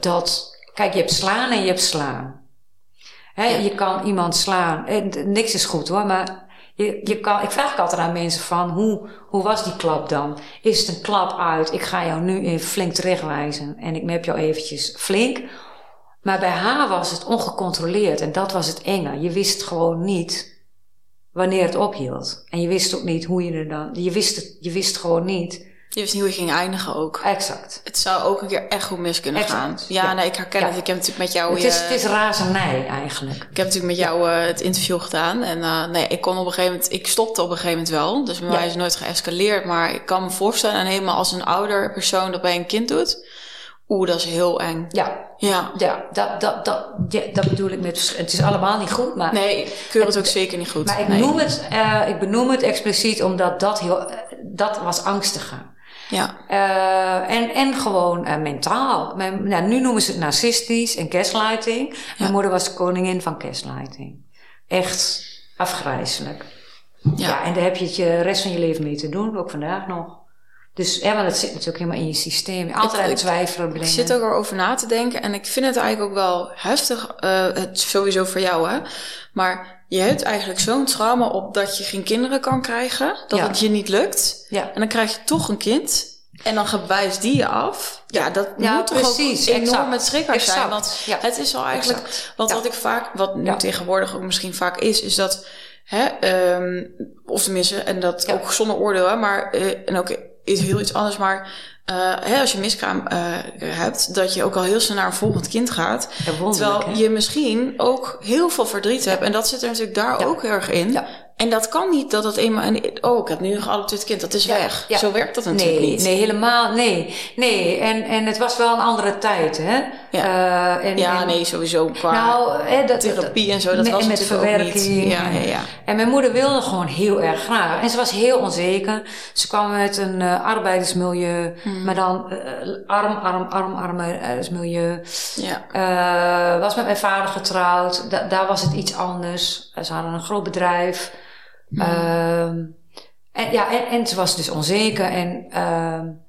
dat Kijk, je hebt slaan en je hebt slaan. He, Je kan iemand slaan. En niks is goed hoor, maar je, je kan, ik vraag altijd aan mensen van, hoe, hoe was die klap dan? Is het een klap uit, ik ga jou nu even flink terechtwijzen en ik map jou eventjes flink. Maar bij haar was het ongecontroleerd en dat was het enge. Je wist gewoon niet wanneer het ophield. En je wist ook niet hoe je er dan, je wist het, je wist gewoon niet je wist niet hoe je ging eindigen ook. Exact. Het zou ook een keer echt goed mis kunnen gaan. Ja, nee, ik herken het. Ik heb natuurlijk met jou... Het is, het is razernij eigenlijk. Ik heb natuurlijk met jou uh, het interview gedaan. En uh, nee, ik kon op een gegeven moment... Ik stopte op een gegeven moment wel. Dus bij mij is het nooit geëscaleerd. Maar ik kan me voorstellen, en helemaal als een ouder persoon dat bij een kind doet... Oeh, dat is heel eng. Ja. Ja. Ja, dat, dat, dat, ja, dat bedoel ik met... Het is allemaal niet goed, maar... Nee, ik keur het, ook zeker niet goed. Maar ik, nee. noem het, uh, ik benoem het expliciet omdat dat heel... Dat was angstiger. Ja. Uh, en, en gewoon uh, mentaal. Mijn, nou, nu noemen ze het narcistisch en gaslighting. Ja. Mijn moeder was de koningin van gaslighting. Echt afgrijzelijk. Ja. ja. en daar heb je het je rest van je leven mee te doen, ook vandaag nog. Dus ja, want het zit natuurlijk helemaal in je systeem. Altijd het twijfelen brengen. Ik zit ook erover na te denken. En ik vind het eigenlijk ook wel heftig. Uh, het sowieso voor jou, hè. Maar je hebt eigenlijk zo'n trauma op dat je geen kinderen kan krijgen. Dat ja. het je niet lukt. Ja. En dan krijg je toch een kind. En dan wijst die je af. Ja, dat ja, moet precies, toch ook enorm met triggers zijn. Want het is al eigenlijk... Exact. Want wat ik vaak... Wat nu tegenwoordig ook misschien vaak is... Is dat... Hè, um, of tenminste... En dat ook zonder oordeel, hè, maar... Uh, en ook is heel iets anders, maar uh, hè, als je miskraam uh, hebt, dat je ook al heel snel naar een volgend kind gaat. Ja, terwijl hè? je misschien ook heel veel verdriet hebt. En dat zit er natuurlijk daar Ja. ook heel erg in. En dat kan niet dat het eenmaal... En, oh, ik heb nu een geadopteerd kind, dat is weg. Zo werkt dat natuurlijk Nee, niet. nee, helemaal, nee. Nee, en, en het was wel een andere tijd, hè. Ja. Uh, en, ja, en, nee, sowieso qua Nou, dat, therapie en zo, dat met, was en met verwerking. niet. Ja, ja, ja. En mijn moeder wilde gewoon heel erg graag. En ze was heel onzeker. Ze kwam uit een uh, arbeidersmilieu, Hmm. maar dan uh, arm, arm, arm, arbeidersmilieu. Ja. Was met mijn vader getrouwd. Da daar was het iets anders. Ze hadden een groot bedrijf. Hmm. Um, en, ja, en, en ze was dus onzeker. En, um,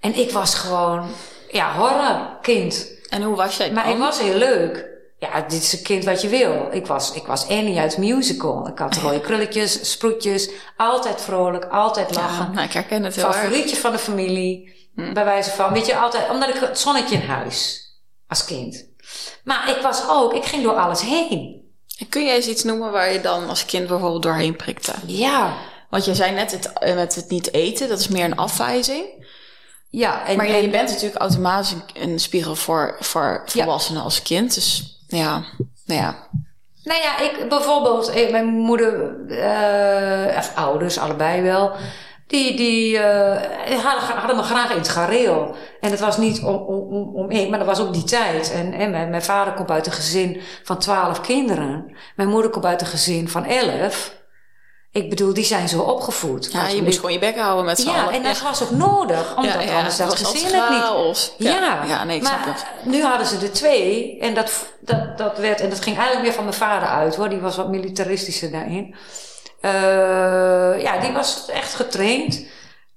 en ik was gewoon, ja, horrorkind. En hoe was jij Maar ik was heel leuk. Ja, dit is een kind wat je wil. Ik was, ik was Annie uit musical. Ik had rode krulletjes, sproetjes. Altijd vrolijk, altijd lachen. Ja, nou, ik herken het heel erg. Favorietje van de familie. Hm. Bij wijze van, weet je, altijd, omdat ik het zonnetje in huis. Als kind. Maar ik was ook, ik ging door alles heen. En kun jij eens iets noemen waar je dan als kind bijvoorbeeld doorheen prikte? Ja. Want je zei net het, eh, met het niet eten, dat is meer een afwijzing. Ja, en, maar ja, en- je bent natuurlijk automatisch een, spiegel voor, voor volwassenen als kind. Dus ja, nou ja. Nou ja, ik bijvoorbeeld, ik, mijn moeder, eh of ouders, allebei wel, die, die eh, hadden, hadden me graag in het gareel. En het was niet om, om, om, om ik, maar dat was ook die tijd. En, en mijn, mijn vader komt uit een gezin van twaalf kinderen. Mijn moeder komt uit een gezin van elf. Ik bedoel, die zijn zo opgevoed. Ja, je moest gewoon je bek houden met z'n Ja, allen. en dat was ook nodig, omdat Ja, anders dat was gezin het niet. chaos. Ja, Ja, nee, ik maar snap het. nu hadden ze er twee en dat, dat, dat werd, en dat ging eigenlijk meer van mijn vader uit hoor, die was wat militaristischer daarin. Uh, ja, die was echt getraind.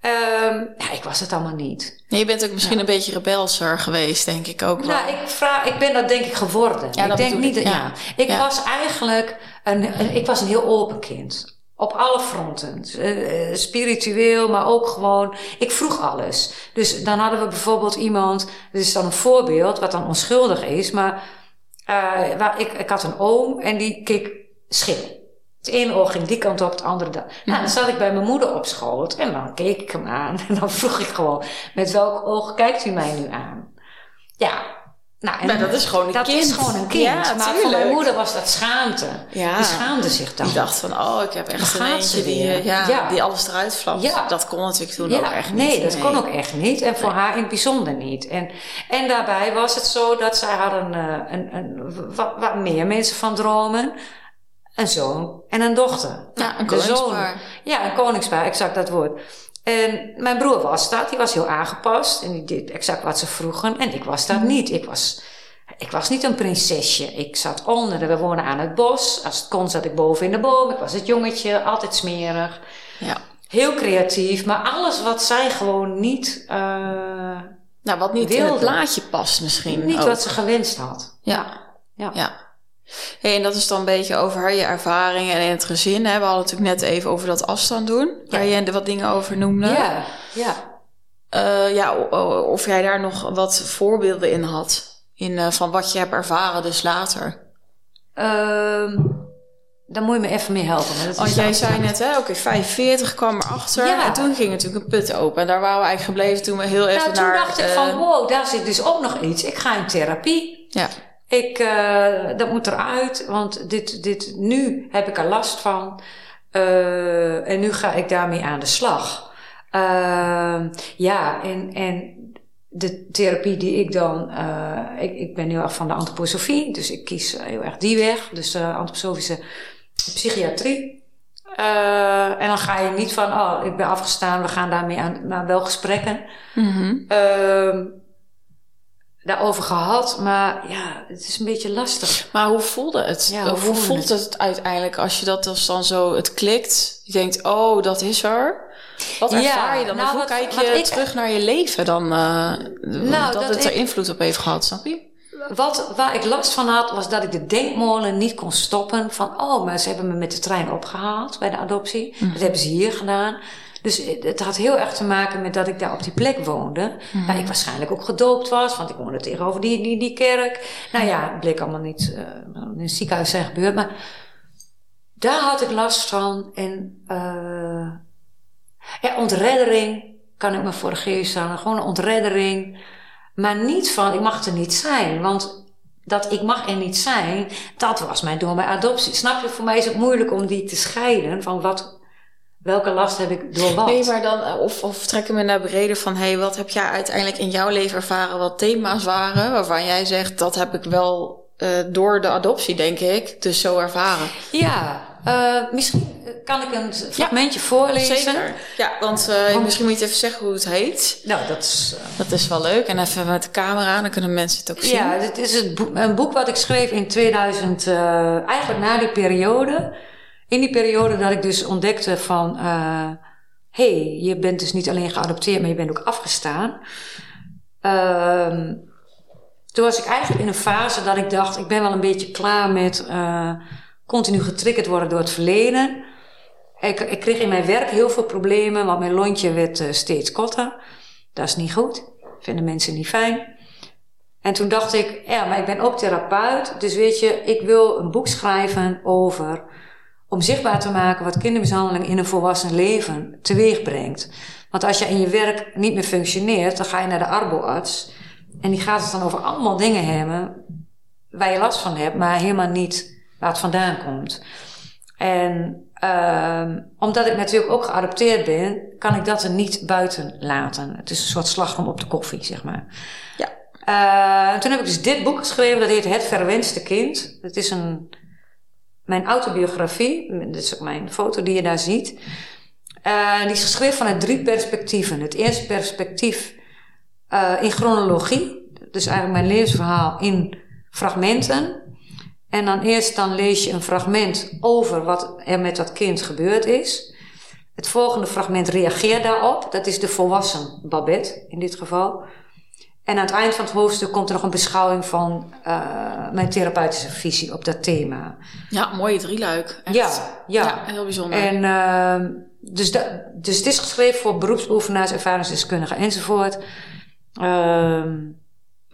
Ehm, ja, ik was het allemaal niet. Nee, je bent ook misschien een beetje rebelser geweest, denk ik ook. Nou, ik, vraag, ik ben dat denk ik geworden. Ja, ik denk niet ik, dat, ja. Ik was eigenlijk een, een, ik was een heel open kind. Op alle fronten. Uh, spiritueel, maar ook gewoon. Ik vroeg alles. Dus dan hadden we bijvoorbeeld iemand. Dit is dan een voorbeeld, wat dan onschuldig is. Maar uh, waar, ik, ik had een oom en die keek schil. Het ene oog ging die kant op, het andere dan. Nou, dan zat ik bij mijn moeder op schoot en dan keek ik hem aan. En dan vroeg ik gewoon: met welk oog kijkt u mij nu aan? Ja, nou, en dat is gewoon een dat kind. is gewoon een kind. Ja, maar voor mijn moeder was dat schaamte. Ja. Die schaamde zich dan. Die dacht van, oh, ik heb echt een eentje die, eh, ja, ja, die alles eruit flapt. Ja. Dat kon natuurlijk toen ook echt niet. Nee, dat kon ook echt niet. En voor haar in het bijzonder niet. En, en daarbij was het zo dat zij hadden uh, een, een, wat, wat meer mensen van dromen. Een zoon en een dochter. Ja, een koningspaar. ja, een koningspaar, exact dat woord. En mijn broer was dat, die was heel aangepast en die deed exact wat ze vroegen. En ik was dat mhm. niet. Ik was, ik was niet een prinsesje. Ik zat onder, we wonen aan het bos. Als het kon zat ik boven in de boom. Ik was het jongetje, altijd smerig. Ja. Heel creatief, maar alles wat zij gewoon niet. Uh, nou, wat niet wilde. in het plaatje past misschien. Niet wat ze gewenst had. Ja. ja. ja. Hey, en dat is dan een beetje over je ervaringen en in het gezin. Hè? We hadden natuurlijk net even over dat afstand doen, waar je wat dingen over noemde. Ja, ja. Uh, ja, of jij daar nog wat voorbeelden in had, in, uh, van wat je hebt ervaren dus later. Uh, dan moet je me even mee helpen. Want jij zei net, hè, oké, okay, 45 kwam erachter. Ja. En toen ging natuurlijk een put open. En daar waren we eigenlijk gebleven toen we heel even nou, naar... toen dacht ik van, eh, wow, daar zit dus ook nog iets. Ik ga in therapie. Ja. Ik, uh, dat moet eruit, want dit, dit, nu heb ik er last van. Uh, en nu ga ik daarmee aan de slag. Uh, ja, en, en de therapie die ik dan. ik, ik ben heel erg van de antroposofie, dus ik kies heel erg die weg. Dus de antroposofische psychiatrie. en dan ga je niet van, oh, ik ben afgestaan, we gaan daarmee aan, naar wel gesprekken. Mm -hmm daarover gehad, maar ja, het is een beetje lastig. Maar hoe voelde het? Ja, hoe, hoe voelt het? het? uiteindelijk als je dat dus dan zo, het klikt, je denkt, oh, dat is er. Wat ervaar je dan? Nou, hoe kijk je terug naar je leven dan? Uh, nou, dat, het er invloed op heeft gehad, snap je? Wat, waar ik last van had, was dat ik de denkmolen niet kon stoppen. Van, oh, maar ze hebben me met de trein opgehaald bij de adoptie. Mm. Dat hebben ze hier gedaan. Dus het had heel erg te maken met dat ik daar op die plek woonde. Mm. Waar ik waarschijnlijk ook gedoopt was, want ik woonde tegenover die, die, die kerk. Nou ja, het bleek allemaal niet uh, in een ziekenhuis zijn gebeurd. Maar daar had ik last van. En uh, ja, ontreddering kan ik me voor de geest staan. Gewoon een ontreddering. Maar niet van, ik mag er niet zijn. Want dat ik mag er niet zijn, dat was mij door mijn adoptie. Snap je, voor mij is het moeilijk om die te scheiden van wat welke last heb ik door wat? Nee, maar dan, eh, of, of trekken we naar beneden van, hé, hey, wat heb jij uiteindelijk in jouw leven ervaren wat thema's waren, waarvan jij zegt, dat heb ik wel uh, door de adoptie, denk ik, dus zo ervaren? Ja, uh, misschien kan ik een fragmentje ja, voorlezen. Zeker. Ja, want, uh, misschien moet je even zeggen hoe het heet. Nou, dat is... dat is wel leuk. En even met de camera, dan kunnen mensen het ook zien. Ja, dit is het boek, een boek wat ik schreef in 2000, eigenlijk na die periode in die periode dat ik dus ontdekte van... Uh, hey, je bent dus niet alleen geadopteerd, maar je bent ook afgestaan. Uh, toen was ik eigenlijk in een fase dat ik dacht... ik ben wel een beetje klaar met uh, continu getriggerd worden door het verleden. Ik, ik, kreeg in mijn werk heel veel problemen, want mijn lontje werd uh, steeds korter. Dat is niet goed. Vinden mensen niet fijn. En toen dacht ik, ja, maar ik ben ook therapeut. Dus weet je, ik wil een boek schrijven over om zichtbaar te maken wat kindermishandeling in een volwassen leven teweeg brengt. Want als je in je werk niet meer functioneert, dan ga je naar de arboarts. En die gaat het dan over allemaal dingen hebben waar je last van hebt, maar helemaal niet waar het vandaan komt. En uh, omdat ik natuurlijk ook geadopteerd ben, kan ik dat er niet buiten laten. Het is een soort slagroom op de koffie, zeg maar. Ja. Uh, toen heb ik dus dit boek geschreven, dat heet Het Verwenste Kind. Het is een mijn autobiografie, ook mijn foto die je daar ziet. Uh, die is geschreven vanuit drie perspectieven. Het eerste perspectief uh, in chronologie, dus eigenlijk mijn levensverhaal in fragmenten. En dan eerst dan lees je een fragment over wat er met dat kind gebeurd is. Het volgende fragment reageert daarop. Dat is de volwassen Babette in dit geval. En aan het eind van het hoofdstuk komt er nog een beschouwing van uh, mijn therapeutische visie op dat thema. Ja, mooie drieluik. Echt. Ja, ja, ja. heel bijzonder. En uh, dus, dat, dus het is geschreven voor beroepsbeoefenaars, ervaringsdeskundigen enzovoort. Uh,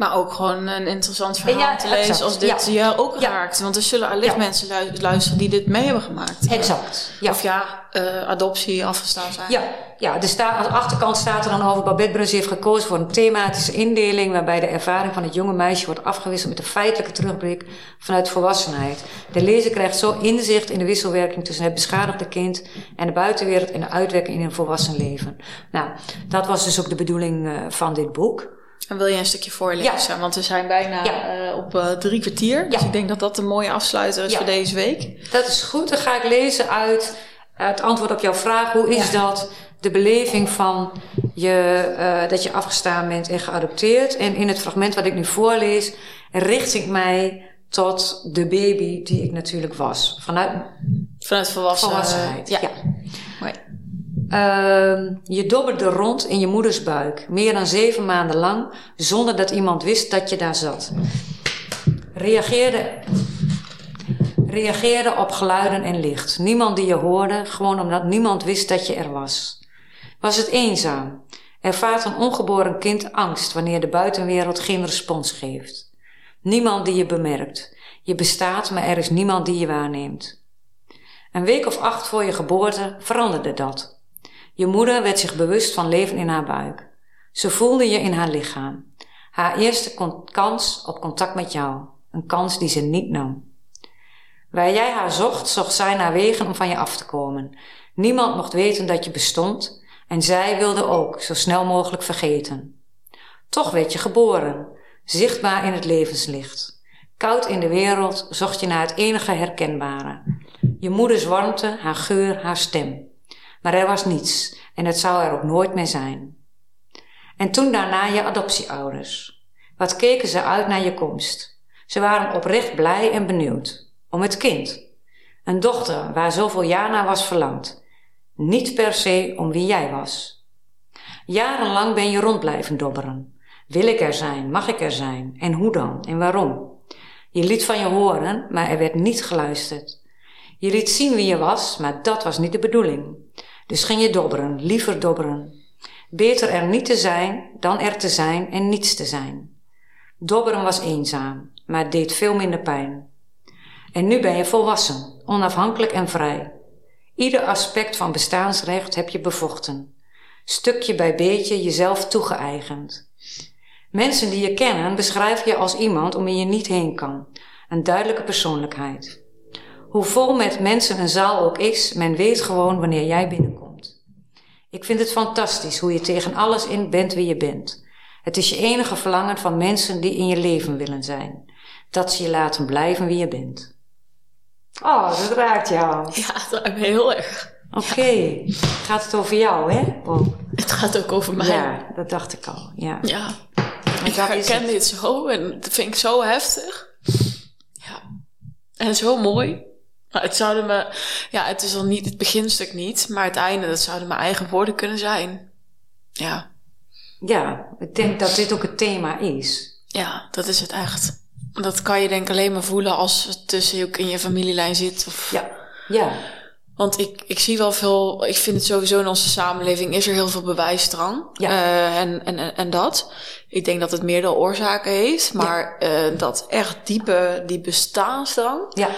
maar ook gewoon een interessant verhaal te lezen als dit ja. je ook raakt. Want er zullen allicht mensen luisteren die dit mee hebben gemaakt. Exact. Of ja, uh, adoptie afgestaan zijn. Ja, ja dus daar, aan de achterkant staat er dan over... Babette Bruns heeft gekozen voor een thematische indeling... waarbij de ervaring van het jonge meisje wordt afgewisseld... met een feitelijke terugblik vanuit volwassenheid. De lezer krijgt zo inzicht in de wisselwerking... tussen het beschadigde kind en de buitenwereld... en de uitwerking in een volwassen leven. Nou, dat was dus ook de bedoeling uh, van dit boek... En wil je een stukje voorlezen? Want we zijn bijna uh, op uh, drie kwartier. Dus ik denk dat dat een mooie afsluiter is voor deze week. Dat is goed. Dan ga ik lezen uit het antwoord op jouw vraag. Hoe is dat? De beleving van je, uh, dat je afgestaan bent en geadopteerd. En in het fragment wat ik nu voorlees, richt ik mij tot de baby die ik natuurlijk was. Vanuit, Vanuit volwassen, volwassenheid. ja. Mooi. Uh, je dobberde rond in je moeders buik, meer dan zeven maanden lang, zonder dat iemand wist dat je daar zat. Reageerde, reageerde op geluiden en licht. Niemand die je hoorde, gewoon omdat niemand wist dat je er was. Was het eenzaam? Ervaart een ongeboren kind angst wanneer de buitenwereld geen respons geeft. Niemand die je bemerkt. Je bestaat, maar er is niemand die je waarneemt. Een week of acht voor je geboorte veranderde dat. Je moeder werd zich bewust van leven in haar buik. Ze voelde je in haar lichaam. Haar eerste kans op contact met jou. Een kans die ze niet nam. Waar jij haar zocht, zocht zij naar wegen om van je af te komen. Niemand mocht weten dat je bestond en zij wilde ook zo snel mogelijk vergeten. Toch werd je geboren, zichtbaar in het levenslicht. Koud in de wereld zocht je naar het enige herkenbare. Je moeders warmte, haar geur, haar stem. Maar er was niets en het zou er ook nooit meer zijn. En toen daarna je adoptieouders. Wat keken ze uit naar je komst? Ze waren oprecht blij en benieuwd. Om het kind. Een dochter waar zoveel jaar naar was verlangd. Niet per se om wie jij was. Jarenlang ben je rond blijven dobberen. Wil ik er zijn? Mag ik er zijn? En hoe dan? En waarom? Je liet van je horen, maar er werd niet geluisterd. Je liet zien wie je was, maar dat was niet de bedoeling. Dus ging je dobberen, liever dobberen. Beter er niet te zijn dan er te zijn en niets te zijn. Dobberen was eenzaam, maar het deed veel minder pijn. En nu ben je volwassen, onafhankelijk en vrij. Ieder aspect van bestaansrecht heb je bevochten. Stukje bij beetje jezelf toegeëigend. Mensen die je kennen beschrijven je als iemand om wie je niet heen kan. Een duidelijke persoonlijkheid. Hoe vol met mensen een zaal ook is, men weet gewoon wanneer jij binnenkomt. Ik vind het fantastisch hoe je tegen alles in bent wie je bent. Het is je enige verlangen van mensen die in je leven willen zijn. Dat ze je laten blijven wie je bent. Oh, dat raakt jou. Ja, dat raakt me heel erg. Oké. Gaat het over jou, hè? Oh. Het gaat ook over mij. Ja, dat dacht ik al. Ja. ja. Ik herken dit zo en dat vind ik zo heftig. Ja. En zo mooi. Maar het zouden me, ja, het is al niet het beginstuk niet, maar het einde, dat zouden mijn eigen woorden kunnen zijn. Ja. Ja, ik denk dat dit ook het thema is. Ja, dat is het echt. Dat kan je denk ik alleen maar voelen als het tussen ook in je familielijn zit. Of... Ja, ja. Want ik, ik zie wel veel, ik vind het sowieso in onze samenleving is er heel veel bewijsdrang. Ja. Uh, en, en, en dat. Ik denk dat het meerdere oorzaken heeft, maar ja. uh, dat echt diepe, die bestaansdrang. Ja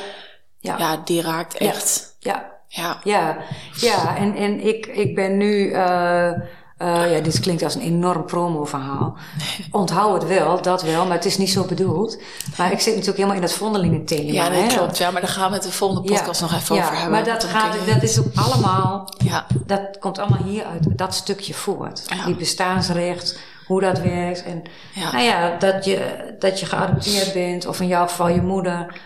ja. ja, die raakt echt. Ja, ja, ja. ja. en, en ik, ik ben nu. Uh, uh, ja, dit klinkt als een enorm promo-verhaal. Onthoud het wel, dat wel, maar het is niet zo bedoeld. Maar ik zit natuurlijk helemaal in dat vondelingen-thema. Ja, dat hè? klopt. Ja, maar daar gaan we het de volgende podcast nog even over hebben. Maar dat, gaat, dat is ook allemaal, ja. dat komt allemaal hier uit dat stukje voort. Die bestaansrecht, hoe dat werkt. En nou ja, dat je, dat je geadopteerd bent, of in jouw geval je moeder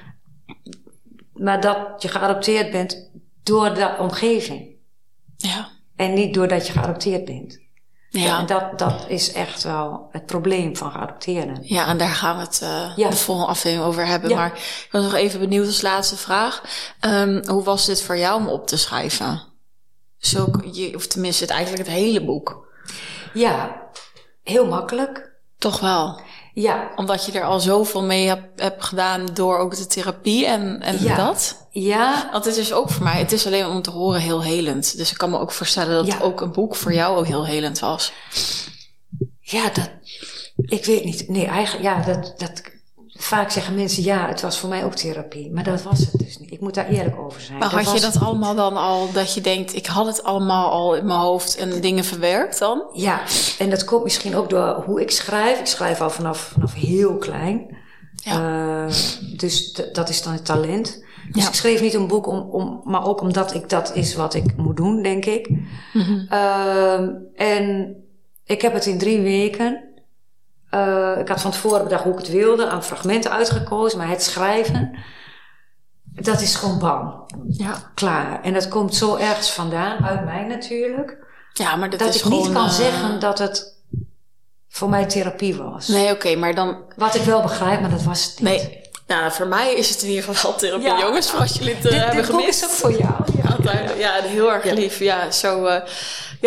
maar dat je geadopteerd bent door de omgeving. Ja. En niet doordat je geadopteerd bent. Ja. En dat, dat is echt wel het probleem van geadopteerden. Ja, en daar gaan we het uh, ja. de volgende aflevering over hebben. Ja. Maar ik was nog even benieuwd als laatste vraag. Um, hoe was dit voor jou om op te schrijven? je, of tenminste het, eigenlijk het hele boek? Ja, heel makkelijk. Toch wel? Ja. Omdat je er al zoveel mee hebt, hebt gedaan door ook de therapie en, en Ja. dat? Ja, Want het is ook voor mij, het is alleen om te horen heel helend. Dus ik kan me ook voorstellen dat Ja. ook een boek voor jou ook heel helend was. ja, dat, ik weet niet. Nee, eigenlijk, ja, dat, dat, vaak zeggen mensen, ja, het was voor mij ook therapie. Maar dat was het dus niet. Ik moet daar eerlijk over zijn. Maar had je dat allemaal dan al, dat je denkt, ik had het allemaal al in mijn hoofd en dingen verwerkt dan? Ja, en dat komt misschien ook door hoe ik schrijf. Ik schrijf al vanaf, vanaf heel klein. Eh, dus dat is dan het talent. Dus Ja. ik schreef niet een boek, om, om, maar ook omdat ik dat is wat ik moet doen, denk ik. Mhm. Ehm, en ik heb het in drie weken. Eh, ik had van tevoren bedacht hoe ik het wilde, aan fragmenten uitgekozen, maar het schrijven, dat is gewoon bam, Ja. klaar. En dat komt zo ergens vandaan, uit mij natuurlijk, Ja, maar dat, dat is ik gewoon... niet kan eh, zeggen dat het voor mij therapie was. Nee, oké, maar dan... Wat ik wel begrijp, maar dat was het niet. Nee. Nou, voor mij is het in ieder geval therapie, Ja. jongens. Voor als jullie het eh, Dit, hebben dit gemist. is ook voor jou. Ja. Ja, heel erg lief. Ja, zo,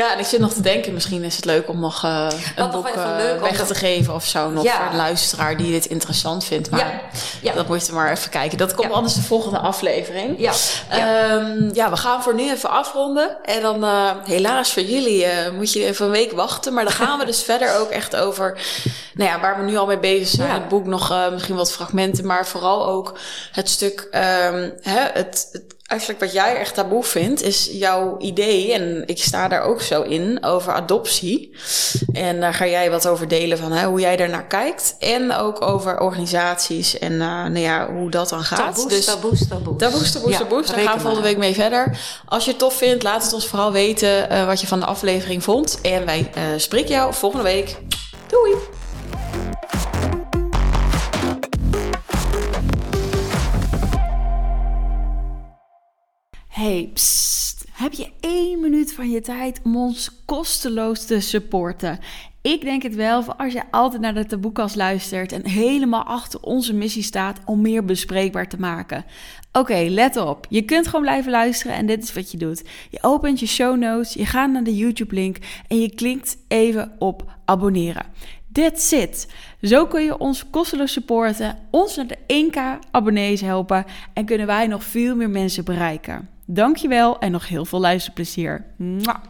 ja, en ik zit nog te denken, misschien is het leuk om nog eh, een boek eh, weg te- geven of zo. Nog Ja. voor een luisteraar die dit interessant vindt. Maar Ja. Ja. dat moet je maar even kijken. Dat komt anders de volgende aflevering. Ja. Ja. ja, we gaan voor nu even afronden. En dan eh, helaas voor jullie moet je even een week wachten. Maar dan gaan we dus verder ook echt over nou ja, waar we nu al mee bezig zijn. Het boek nog misschien wat fragmenten. Maar vooral ook het stuk, ehm, hè, het, het, eigenlijk wat jij echt taboe vindt, is jouw idee. En ik sta daar ook zo in over adoptie. En daar ga jij wat over delen van hè, hoe jij daarnaar kijkt. En ook over organisaties en eh, nou ja, hoe dat dan gaat. Taboes, dus, taboes, taboes. Taboes, taboes, Ja, taboes. Daar reken gaan we volgende week mee verder. Als je het tof vindt, laat het ons vooral weten eh, wat je van de aflevering vond. En wij eh, spreken jou volgende week. Doei! Hey. Heb je één minuut van je tijd om ons kosteloos te supporten? Ik denk het wel, voor als je altijd naar de taboekast luistert en helemaal achter onze missie staat om meer bespreekbaar te maken. Oké, let op. Je kunt gewoon blijven luisteren en dit is wat je doet. Je opent je show notes, je gaat naar de YouTube-link en je klikt even op abonneren. That's it. Zo kun je ons kosteloos supporten, ons naar de 1k abonnees helpen en kunnen wij nog veel meer mensen bereiken. Dankjewel en nog heel veel luisterplezier. Mwah.